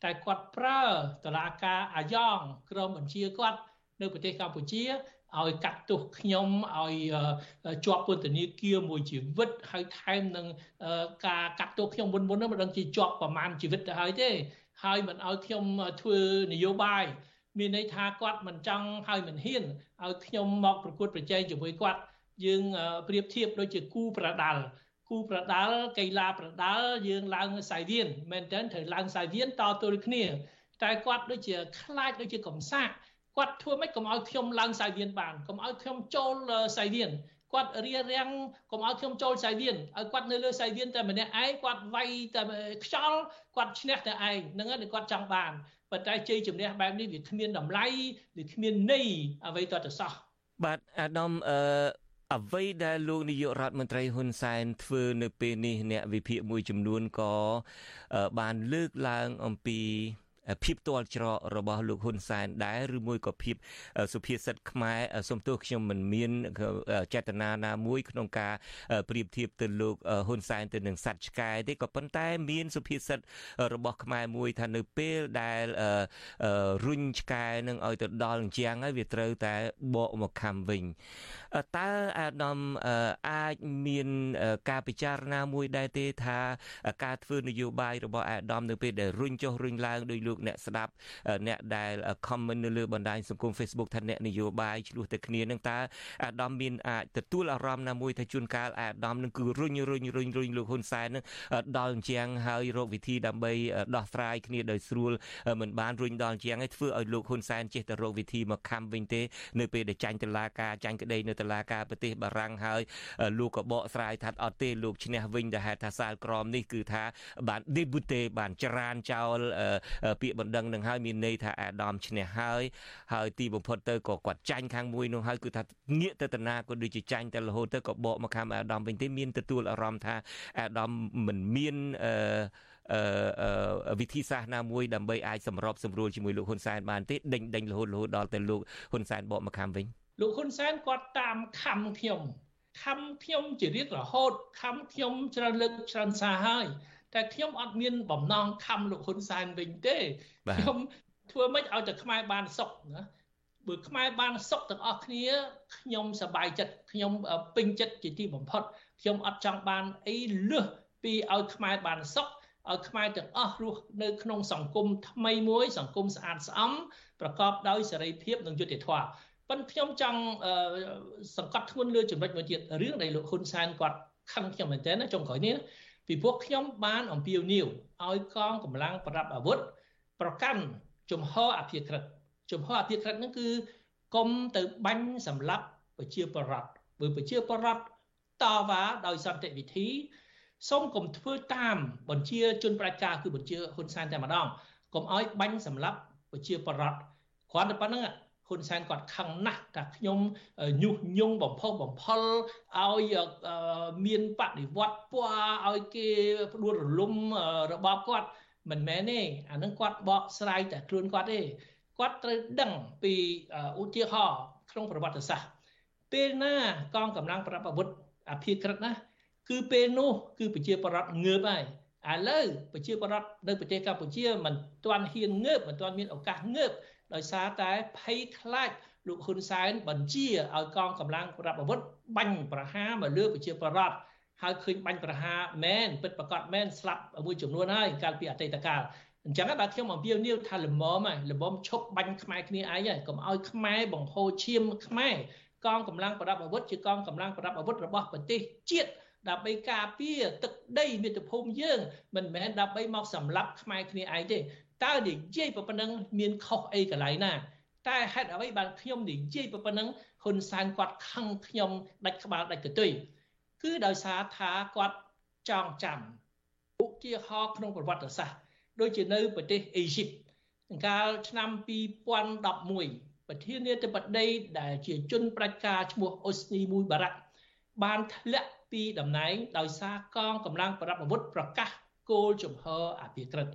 Speaker 6: តែគាត់ប្រើតុលាការអាយ៉ងក្រុមបញ្ជាគាត់នៅប្រទេសកម្ពុជា ឲ្យកាត់ទោសខ្ញុំឲ្យជាប់ពន្ធនាគារមួយជីវិតហើយថែមនឹងការកាត់ទោសខ្ញុំមុនមុនហ្នឹងមិនដឹងជាជាប់ប្រមាណជីវិតទៅហើយទេហើយមិនឲ្យខ្ញុំធ្វើនយោបាយមានន័យថាគាត់មិនចង់ហើយមិនហ៊ានឲ្យខ្ញុំមកប្រកួតប្រជែងជាមួយគាត់យើងប្រៀបធៀបដូចជាគូប្រដាល់គូប្រដាល់កីឡាប្រដាល់យើងឡើងសាយវៀនមែនតើត្រូវឡើងសាយវៀនតទល់គ្នា តែគាត់ដូចជាខ្លាចដូចជាកំសាក គាត់ធ្វើម៉េចកុំឲ្យខ្ញុំឡើងសាយវៀនបានកុំឲ្យខ្ញុំចូលសាយវៀនគាត់រៀបរៀងកុំឲ្យខ្ញុំចូលសាយវៀនឲ្យគាត់នៅលើសាយវៀនតែម្នាក់ឯងគាត់វាយតែខ្យល់គាត់ឈ្នះតែឯងហ្នឹងហើយគាត់ចង់បានប៉ុន្តែជ័យជំនះបែបនេះវាគ្មានតម្លៃវាគ្មានន័យអ្វីតទៅសោះ
Speaker 26: បាទអាដាមអឺអ្វីដែលលោកនាយករដ្ឋមន្ត្រីហ៊ុនសែនធ្វើនៅពេលនេះអ្នកវិភាគមួយចំនួនក៏បានលើកឡើងអំពី ភាពទាល់ច្រករបស់លោកហ៊ុនសែនដែរឬមួយក៏ភាពសុភាសិតខ្មែរសំទោសខ្ញុំមិនមានចេតនាណាមួយក្នុងការប្រៀបធៀបទៅលោកហ៊ុនសែនទៅនឹងសត្វឆ្កែទេក៏ប៉ុន្តែមានសុភាសិតរបស់ខ្មែរមួយថានៅពេលដែលរុញឆ្កែនឹងឲ្យទៅដល់អញ្ចឹងហើយវាត្រូវតែបកមកខំវិញ តើអាដាមអាចមានការពិចារណាមួយដែរទេថាការធ្វើនយោបាយរបស់អាដាមនៅពេលដែលរុញចុះរុញឡើងដោយលោកអ្នកស្ដាប់អ្នកដែល comment នៅលើបណ្ដាញសង្គម Facebook ថាអ្នកនយោបាយឆ្លោះតែគ្នានឹងតើអាដាមមានអាចទទួលអារម្មណ៍ណាមួយថាជួនកាលអាដាមនឹងគឺរុញរុញរុញរុញលោកហ៊ុនសែននឹងដល់អញ្ចឹងហើយរកវិធីដើម្បីដោះស្រាយគ្នាដោយស្រួលមិនបានរុញដល់អញ្ចឹងឲ្យធ្វើឲ្យលោកហ៊ុនសែនចេះតែរកវិធីមកខំវិញទេ នៅពេលដែលចាញ់តឡាការចាញ់ក្តីនៅតុលាការប្រទេសបារាំងហើយលោកក៏បកស្រាយថាអត់ទេលោកឈ្នះវិញដែលហេតុថាសាលក្រមនេះគឺថាបាន debute បានច្រានចោលពាក្យបណ្ដឹងនឹងហើយមានន័យថាអាដាមឈ្នះហើយហើយទីបំផុតទៅក៏គាត់ចាញ់ខាងមួយនោះហើយគឺថាងាកទៅតាណាក៏ដូចជាចាញ់ទៅរហូតទៅក៏បកមកខាងអាដាមវិញទេមានទទួលអារម្មណ៍ថាអាដាមមិនមានអឺវិធីសាស្ត្រណាមួយដើម្បីអាចសម្របសម្រួលជាមួយលោកហ៊ុនសែនបានទេដេញដេញរហូតរហូតដល់ទៅលោកហ៊ុនសែនបកមកខាងវិញ
Speaker 6: លោកហ៊ុនសែនគាត់តាមខំខ្ញុំខំខ្ញុំជារៀតរហូតខំខ្ញុំច្រើនលើកច្រើនសារហើយតែខ្ញុំអត់មានបំណងខំលោកហ៊ុនសែនវិញទេខ្ញុំធ្វើម៉េចឲ្យតែខ្មែរបានសុខណាបើខ្មែរបានសុខទាំងអស់គ្នាខ្ញុំសប្បាយចិត្តខ្ញុំពេញចិត្តជាទីបំផុតខ្ញុំអត់ចង់បានអីលើសពីឲ្យខ្មែរបានសុខឲ្យខ្មែរទាំងអស់រស់នៅក្នុងសង្គមថ្មីមួយ សង្គមស្អាតស្អំប្រកបដោយសេរីភាពនិងយុត្តិធម៌ ប៉ុន្តែខ្ញុំចង់សង្កត់ធ្ងន់លើចំណុចមួយទៀតរឿងដែលលោកហ៊ុនសែនគាត់ខឹងខ្ញុំមែនទែនណាចុងក្រោយនេះពីព្រោះខ្ញុំបានអំពាវនាវឲ្យកងកម្លាំងប្រដាប់អាវុធប្រកាន់ជំហរអភិក្រិតជំហរអភិក្រិតហ្នឹងគឺកុំទៅបាញ់សម្លាប់ប្រជាពលរដ្ឋបើប្រជាពលរដ្ឋតវ៉ាដោយសន្តិវិធីសូមកុំធ្វើតាមបញ្ជាជនប្រជាការគឺបញ្ជាហ៊ុនសែនតែម្ដងកុំឲ្យបាញ់សម្លាប់ប្រជាពលរដ្ឋគ្រាន់តែប៉ុណ្្នឹង ហ៊ុនសែនគាត់ខឹងណាស់ថាខ្ញុំញុះញង់បំផុសបំផុលឲ្យមានបដិវត្តពណ៌ឲ្យគេផ្ដួលរលំរបបគាត់មិនមែនទេអានឹងគាត់បកស្រាយតែខ្លួនគាត់ទេគាត់ត្រូវដឹងពីឧទាហរណ៍ក្នុងប្រវត្តិសាស្ត្រពេលណាកងកម្លាំងប្រដាប់អាវុធអភិក្រិតណាគឺពេលនោះគឺប្រជាប្រដ្ឋងើបហើយឥឡូវប្រជាប្រដ្ឋនៅប្រទេសកម្ពុជាមិនទាន់ហ៊ានងើបមិនទាន់មានឱកាសងើប ដោយសារតែភ័យខ្លាចលោកហ៊ុនសែនបញ្ជាឲ្យកងកម្លាំងប្រដាប់អាវុធបាញ់ប្រហារមកលើប្រជាប្រដ្ឋហើយឃើញបាញ់ប្រហារមែនពិតប្រកបមែនស្លាប់មួយចំនួនហើយកាលពីអតីតកាលអញ្ចឹងបាទខ្ញុំអំពាវនាវថាលំមហើយលំមឈប់បាញ់ខ្មែរគ្នាឯងហើយកុំឲ្យខ្មែរបង្ហូរឈាមខ្មែរកងកម្លាំងប្រដាប់អាវុធជាកងកម្លាំងប្រដាប់អាវុធរបស់ប្រទេសជាតិដើម្បីការពារទឹកដីមាតុភូមិយើងមិនមែនដើម្បីមកសម្លាប់ខ្មែរគ្នាឯងទេ តើនិយាយប៉ុណ្ណឹងមានខុសអីកន្លែងណា តែហេតុអ្វីបានខ្ញុំនិយាយប៉ុណ្ណឹងហ៊ុនសែនគាត់ខឹងខ្ញុំដាច់ក្បាលដាច់កន្ទុយគឺដោយសារថាគាត់ចងចាំឧទាហរណ៍ក្នុងប្រវត្តិសាស្ត្រដូចជានៅប្រទេសអេស៊ីបកាលឆ្នាំ2011ប្រធានាធិបតីដែលជាជនប្រជាការឈ្មោះអូស្នីមួយបារ៉ាក់បានធ្លាក់ពីតំណែងដោយសារកងកម្លាំងប្រដាប់អាវុធប្រកាសគោលជំហរអភិក្រិត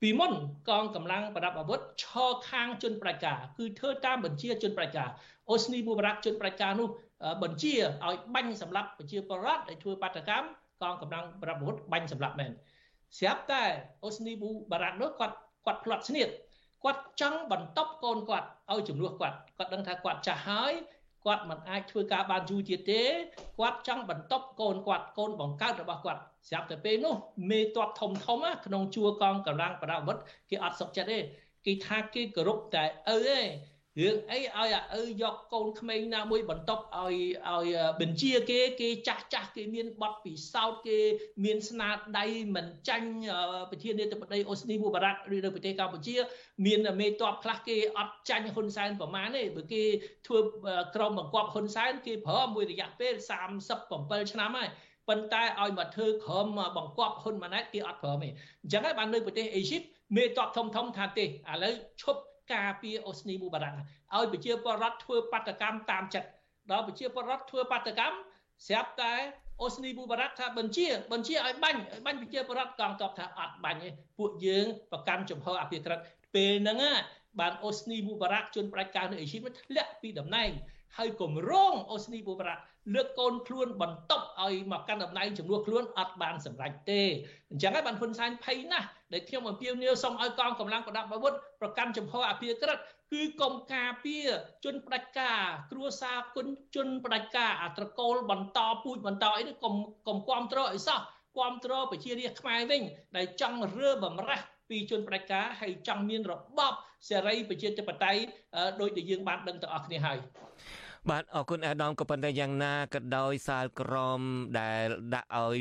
Speaker 6: ពីមុនកងកម្លាំងប្រដាប់អាវុធឈរខាងជនប្រជាការគឺធ្វើតាមបញ្ជាជនប្រជាការអូស្នីបូបារ៉ាក់ជនប្រជាការនោះបញ្ជាឲ្យបាញ់សម្លាប់ប្រជាពលរដ្ឋដែលធ្វើបាតកម្មកងកម្លាំងប្រដាប់អាវុធបាញ់សម្លាប់មែនស្រាប់តែអូស្នីបូបារ៉ាក់នោះគាត់គាត់ផ្លាត់ស្នៀតគាត់ចង់បន្តកូនគាត់ឲ្យជំនួសគាត់គាត់ដឹងថាគាត់ចាស់ហើយ គាត់មិនអាចធ្វើការបានយូរទៀតទេគាត់ចង់បន្តកូនគាត់កូនបង្កើតរបស់គាត់ស្រាប់តែពេលនោះមេតបធំធំក្នុងជួរកងកម្លាំងប្រដាប់អាវុធគេអត់សុខចិត្តទេគេថាគេគោរពតែឪទេ រឿងអីឲ្យអាឪយកកូនក្មេងណាមួយបន្ទប់ឲ្យឲ្យបញ្ជាគេគេចាស់ចាស់គេមានបទពិសោធន៍គេមានស្នាដៃមិនចាញ់ប្រធានាធិបតីអូស្នីមូបារ៉ាក់ឬនៅប្រទេសកម្ពុជា មានមេតបខ្លះគេអត់ចាញ់ហ៊ុនសែនប្រមាណទេបើគេធ្វើក្រុមបង្គាប់ហ៊ុនសែនគេប្រើមួយរយៈពេល37ឆ្នាំហើយប៉ុន្តែឲ្យមកធ្វើក្រុមបង្គាប់ហ៊ុនម៉ាណែតគេអត់ព្រមទេអញ្ចឹងហើយបាននៅប្រទេសអេស៊ីបមេតបធំធំថាទេឥឡូវឈប់ ការពារអូស្នីមូបារ៉ាក់ឲ្យប្រជាពលរដ្ឋធ្វើបាតកម្មតាមចិត្តដល់ប្រជាពលរដ្ឋធ្វើបាតកម្មស្រាប់តែអូស្នីមូបារ៉ាក់ថាបញ្ជាបញ្ជាឲ្យបាញ់ឲ្យបាញ់ប្រជាពលរដ្ឋកងទ័ពថាអត់បាញ់ទេពួកយើងប្រកាន់ចំហអភិក្រិតពេលហ្នឹងបានអូស្នីមូបារ៉ាក់ជនប្រជាការនៅអេស៊ីបធ្លាក់ពីតំណែងហើយគម្រោងអូស្នីមូបារ៉ាក់ លើកកូនខ្លួនបន្ទប់ឲ្យមកកាន់តំណែងជំនួសខ្លួនអត់បានសម្រេចទេអញ្ចឹងហើយបានហ៊ុនសែនភ័យណាស់ដែលខ្ញុំអំពាវនាវសូមឲ្យកងកម្លាំងប្រដាប់អាវុធប្រកាន់ចំហអភិក្រិតគឺកុំការពារជនផ្ដាច់ការ គ្រួសារគុណជនផ្ដាច់ការអាត្រកូលបន្តពូជបន្តអីនេះកុំកុំគ្រប់គ្រងអីសោះគ្រប់គ្រងប្រជារាស្ត្រខ្មែរវិញ ដែលចង់រើបំរាស់ពីជនផ្ដាច់ការហើយចង់មានរបបសេរីប្រជាធិបតេយ្យដោយដែលយើងបានដឹងទាំងអស់គ្នាហើយ
Speaker 26: បាទអរគុណអាដាមក៏ប៉ុន្តែយ៉ាងណាក៏ដោយសាលក្រមដែលដាក់ឲ្យ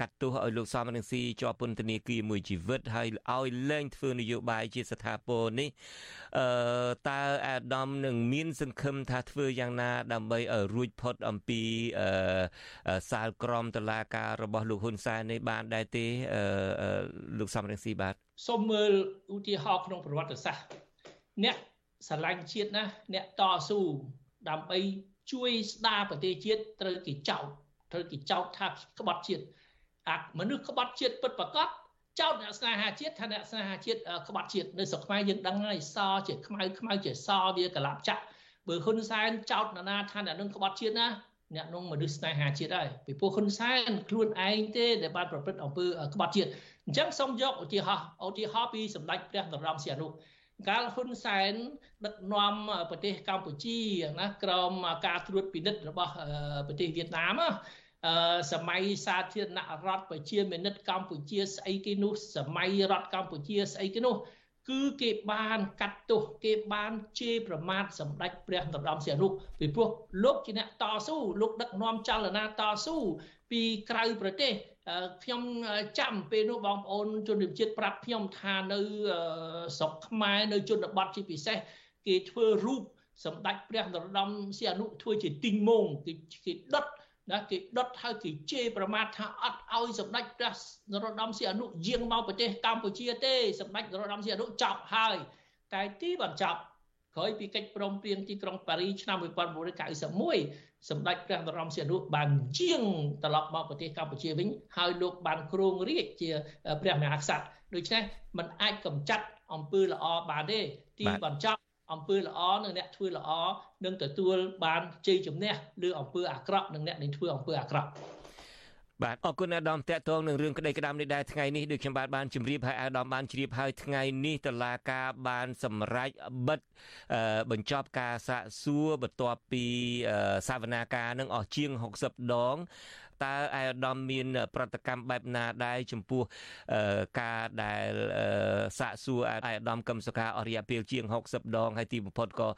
Speaker 26: កាត់ទោសឲ្យលោកសំរងស៊ីជាប់ពន្ធនាគារមួយជីវិតហើយឲ្យលែងធ្វើនយោបាយជាស្ថាពរនេះអឺតើអាដាមនឹងមាន សង្ឃឹមថាធ្វើយ៉ាងណា ដើម្បីឲ្យរួចផុតអំពីអឺសាលក្រមតឡាការរបស់លោកហ៊ុនសែននេះបានដែរទេអឺលោកសំរងស៊ីបាទ
Speaker 6: សូមមើលឧទាហរណ៍ក្នុងប្រវត្តិសាស្ត្រអ្នកស្រឡាញ់ជាតិណាអ្នកតស៊ូ ដើម្បីជួយស្ដារប្រទេសជាតិត្រូវគេចោទត្រូវគេចោទថាក្បត់ជាតិអាមនុស្សក្បត់ជាតិពិតប្រាកដចោទអ្នកស្នេហាជាតិថាអ្នកស្នេហាជាតិក្បត់ជាតិនៅស្រុកខ្មែរយើងដឹងហើយសជាខ្មៅខ្មៅជាសវាកលាប់ចាក់បើហ៊ុនសែនចោទនរណាថាអ្នកនឹងក្បត់ជាតិណាអ្នកនោះមនុស្សស្នេហាជាតិហើយពីព្រោះហ៊ុនសែនខ្លួនឯងទេដែលបានប្រព្រឹត្តអំពើក្បត់ជាតិអញ្ចឹងសូមយកឧទាហរណ៍ឧទាហរណ៍ពីសម្ដេចព្រះនរោត្តមសីហនុ កាលហ៊ុនសែនដឹកនាំប្រទេសកម្ពុជាណាក្រោមការត្រួតពិនិត្យរបស់ប្រទេសវៀតណាមសម័យសាធារណរដ្ឋប្រជាមានិតកម្ពុជាស្អីគេនោះសម័យរដ្ឋកម្ពុជាស្អីគេនោះ គឺគេបានកាត់ទោសគេបានជេរប្រមាថសម្ដេចព្រះនរោត្តមសីហនុពីព្រោះលោកជាអ្នកតស៊ូលោកដឹកនាំចលនាតស៊ូពីក្រៅប្រទេស ខ្ញុំចាំពេលនោះបងប្អូនជនជាតិប្រាប់ខ្ញុំថានៅស្រុកខ្មែរនៅជនបទជាពិសេសគេធ្វើរូបសម្ដេចព្រះនរោត្តមសីហនុធ្វើជាទីងមងគេគេដុតណាគេដុតហើយគេជេរប្រមាថថាអត់ឲ្យសម្ដេចព្រះនរោត្តមសីហនុយាងមកប្រទេសកម្ពុជាទេសម្ដេចនរោត្តមសីហនុចប់ហើយ តែទីបញ្ចប់ក្រោយពីកិច្ចព្រមព្រៀងទីក្រុងប៉ារីឆ្នាំ1991 សម្ដេចព្រះនរោត្តមសីហនុបានជាងត្រឡប់មកប្រទេសកម្ពុជាវិញហើយលោកបានគ្រងរាជជាព្រះមហាក្សត្រដូច្នេះมันអាចកម្ចាត់អំពើល្អបានទេទីបញ្ចប់អំពើល្អនិងអ្នកធ្វើល្អនឹងទទួលបានជ័យជំនះលើអំពើអាក្រក់និងអ្នកដែលធ្វើអំពើអាក្រក់
Speaker 26: បាទអរគុណអាដាមតេតតងនឹងរឿងក្តីក្តាមនេះដែរថ្ងៃនេះដូចខ្ញុំបាទបានជម្រាបហើយអាដាមបានជ្រាបហើយថ្ងៃនេះតឡាការបានសម្រេចបិទបញ្ចប់ការសាកសួរបន្ទាប់ពីសវនាការនឹងអស់ជាង60ដង តើអាយដាមមាន ប្រតិកម្មបែបណាដែរចំពោះការដែលសាកសួរអាយដាមកឹមសុខាអរិយពេលជាង60ដងហើយទីបំផុតក៏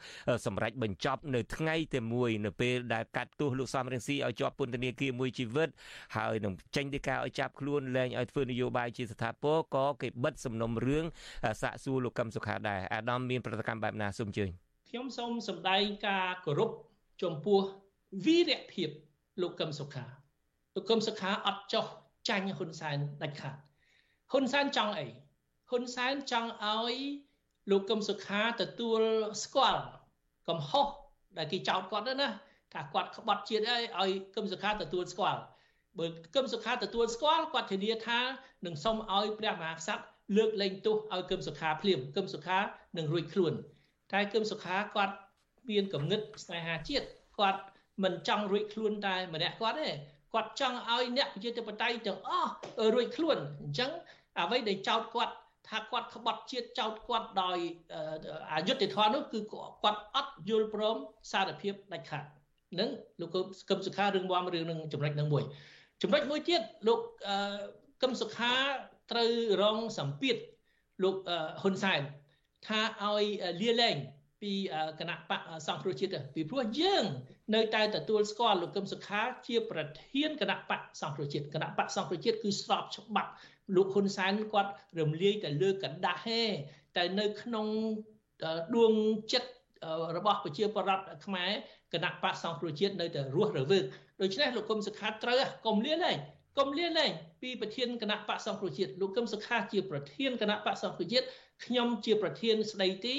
Speaker 26: សម្រេចបញ្ចប់នៅថ្ងៃតែមួយនៅពេលដែលកាត់ទោសលោកសំរងស៊ីឲ្យជាប់ពន្ធនាគារមួយជីវិត ហើយនឹងចេញទៅការឲ្យចាប់ខ្លួនលែងឲ្យធ្វើនយោបាយជាស្ថាពរក៏គេបិទសំណុំរឿងសាកសួរលោកកឹមសុខាដែរអាដាមមានប្រតិកម្មបែបណាសូមជើញ
Speaker 6: ខ្ញុំសូមសម្ដែងការគោរពចំពោះវីរភាពលោកកឹមសុខា លោកកឹមសុខាអត់ចោះចាញ់ហ៊ុនសែនដាច់ខាតហ៊ុនសែនចង់អីហ៊ុនសែនចង់ឲ្យលោកកឹមសុខាទទួលស្គាល់កំហុសដែលគេចោទគាត់ណាថាគាត់ក្បត់ជាតិអីឲ្យកឹមសុខាទទួលស្គាល់បើកឹមសុខាទទួលស្គាល់គាត់ធានាថានឹងសុំឲ្យព្រះមហាក្សត្រលើកលែងទោសឲ្យកឹមសុខាភ្លាមកឹមសុខានឹងរួចខ្លួនតែកឹមសុខាគាត់មានគំនិតស្នេហាជាតិគាត់មិនចង់រួចខ្លួនតែម្នាក់គាត់ទេ គាត់ចង់ឲ្យអ្នកប្រជាធិបតេយ្យទាំងអស់រួចខ្លួនអញ្ចឹងអ្វីដែលចោតគាត់ថាគាត់ក្បត់ជាតិចោតគាត់ដោយអយុត្តិធម៌នោះគឺគាត់អត់យល់ព្រមសារភាពដាច់ខាតនឹងលោកកឹមសុខារឿងមមរឿងនឹងចំណុចនឹងមួយចំណុចមួយទៀតលោកកឹមសុខាត្រូវរងសម្ពាធលោកហ៊ុនសែនថាឲ្យលាលែងពីគណៈបកសង្គ្រោះជាតិពីព្រោះយើង នៅតែទទួលស្គាល់លោកកឹមសុខាជាប្រធានគណៈបកសង្គ្រោះជាតិគណៈបកសង្គ្រោះជាតិគឺស្របច្បាប់លោកហ៊ុនសែនគាត់រំលាយតែលើกระดาษទេតែនៅក្នុងដួងចិត្តរបស់ប្រជាពលរដ្ឋខ្មែរគណៈបកសង្គ្រោះជាតិនៅតែរស់រវើកដូច្នេះលោកកឹមសុខាត្រូវកុំលៀនទេកុំលៀនទេពីប្រធានគណៈបកសង្គ្រោះជាតិលោកកឹមសុខាជាប្រធានគណៈបកសង្គ្រោះជាតិខ្ញុំជាប្រធានស្ដីទី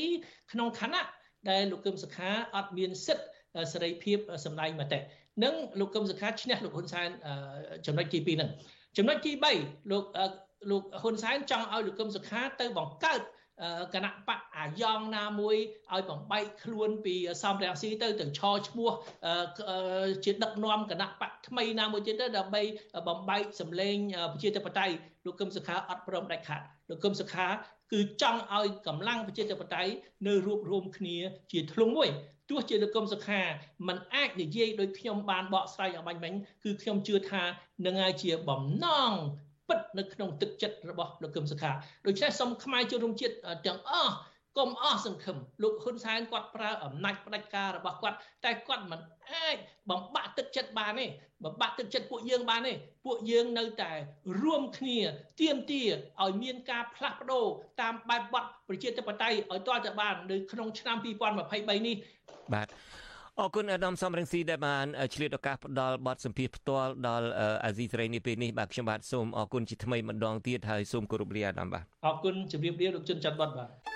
Speaker 6: ក្នុងឋានៈដែលលោកកឹមសុខាអត់មានសិទ្ធិ សេរីភាពសម្ដែងមតិនឹងលោកកឹមសុខាឈ្នះលោកហ៊ុនសែនចំណុចទី2ហ្នឹងចំណុចទី3លោកលោកហ៊ុនសែនចង់ឲ្យលោកកឹមសុខាទៅបង្កើតគណៈបកអាយ៉ងណាមួយឲ្យបំបែកខ្លួនពីសំរងស៊ីទៅទៅឆឈ្មោះជាដឹកនាំគណៈបកថ្មីណាមួយទៀតទៅដើម្បីបំបែកសម្លេងប្រជាធិបតេយ្យលោកកឹមសុខាអត់ព្រមដាច់ខាតលោកកឹមសុខាគឺចង់ឲ្យកម្លាំងប្រជាធិបតេយ្យនៅរួបរวมគ្នាជាធ្លុងមួយ ទោះជាលោកកឹមសុខាมันអាចនិយាយដោយខ្ញុំបានបកស្រាយអបាញ់មិញគឺខ្ញុំជឿថានឹងហើយជាបំណងពិតនៅក្នុងទឹកចិត្តរបស់លោកកឹមសុខាដូច្នេះសូមខ្មែរជួនរួមជាតិទាំងអស់ កុំអស់សង្ឃឹមលោកហ៊ុនសែនគាត់ប្រើអំណាចផ្ដាច់ការរបស់គាត់តែគាត់មិនអាចបំបាក់ទឹកចិត្តបានទេបំបាក់ទឹកចិត្តពួកយើងបានទេពួកយើងនៅតែរួមគ្នាទៀមទាឲ្យមានការផ្លាស់ប្ដូរតាមបែបបទប្រជាធិបតេយ្យឲ្យទាល់តែបាននៅក្នុងឆ្នាំ2023នេះ
Speaker 26: បាទអរគុណអាដាមសំរងស៊ីដែលបានឆ្លៀតឱកាសផ្ដល់បទសម្ភាសផ្ទាល់ដល់អាស៊ីសេរីនេះពេលនេះបាទខ្ញុំបាទសូមអរគុណជាថ្មីម្ដងទៀតហើយសូមគោរពលាអាដាមបាទ
Speaker 6: អរគុណជម្រាបលាលោកជុនច័ន្ទបតបាទ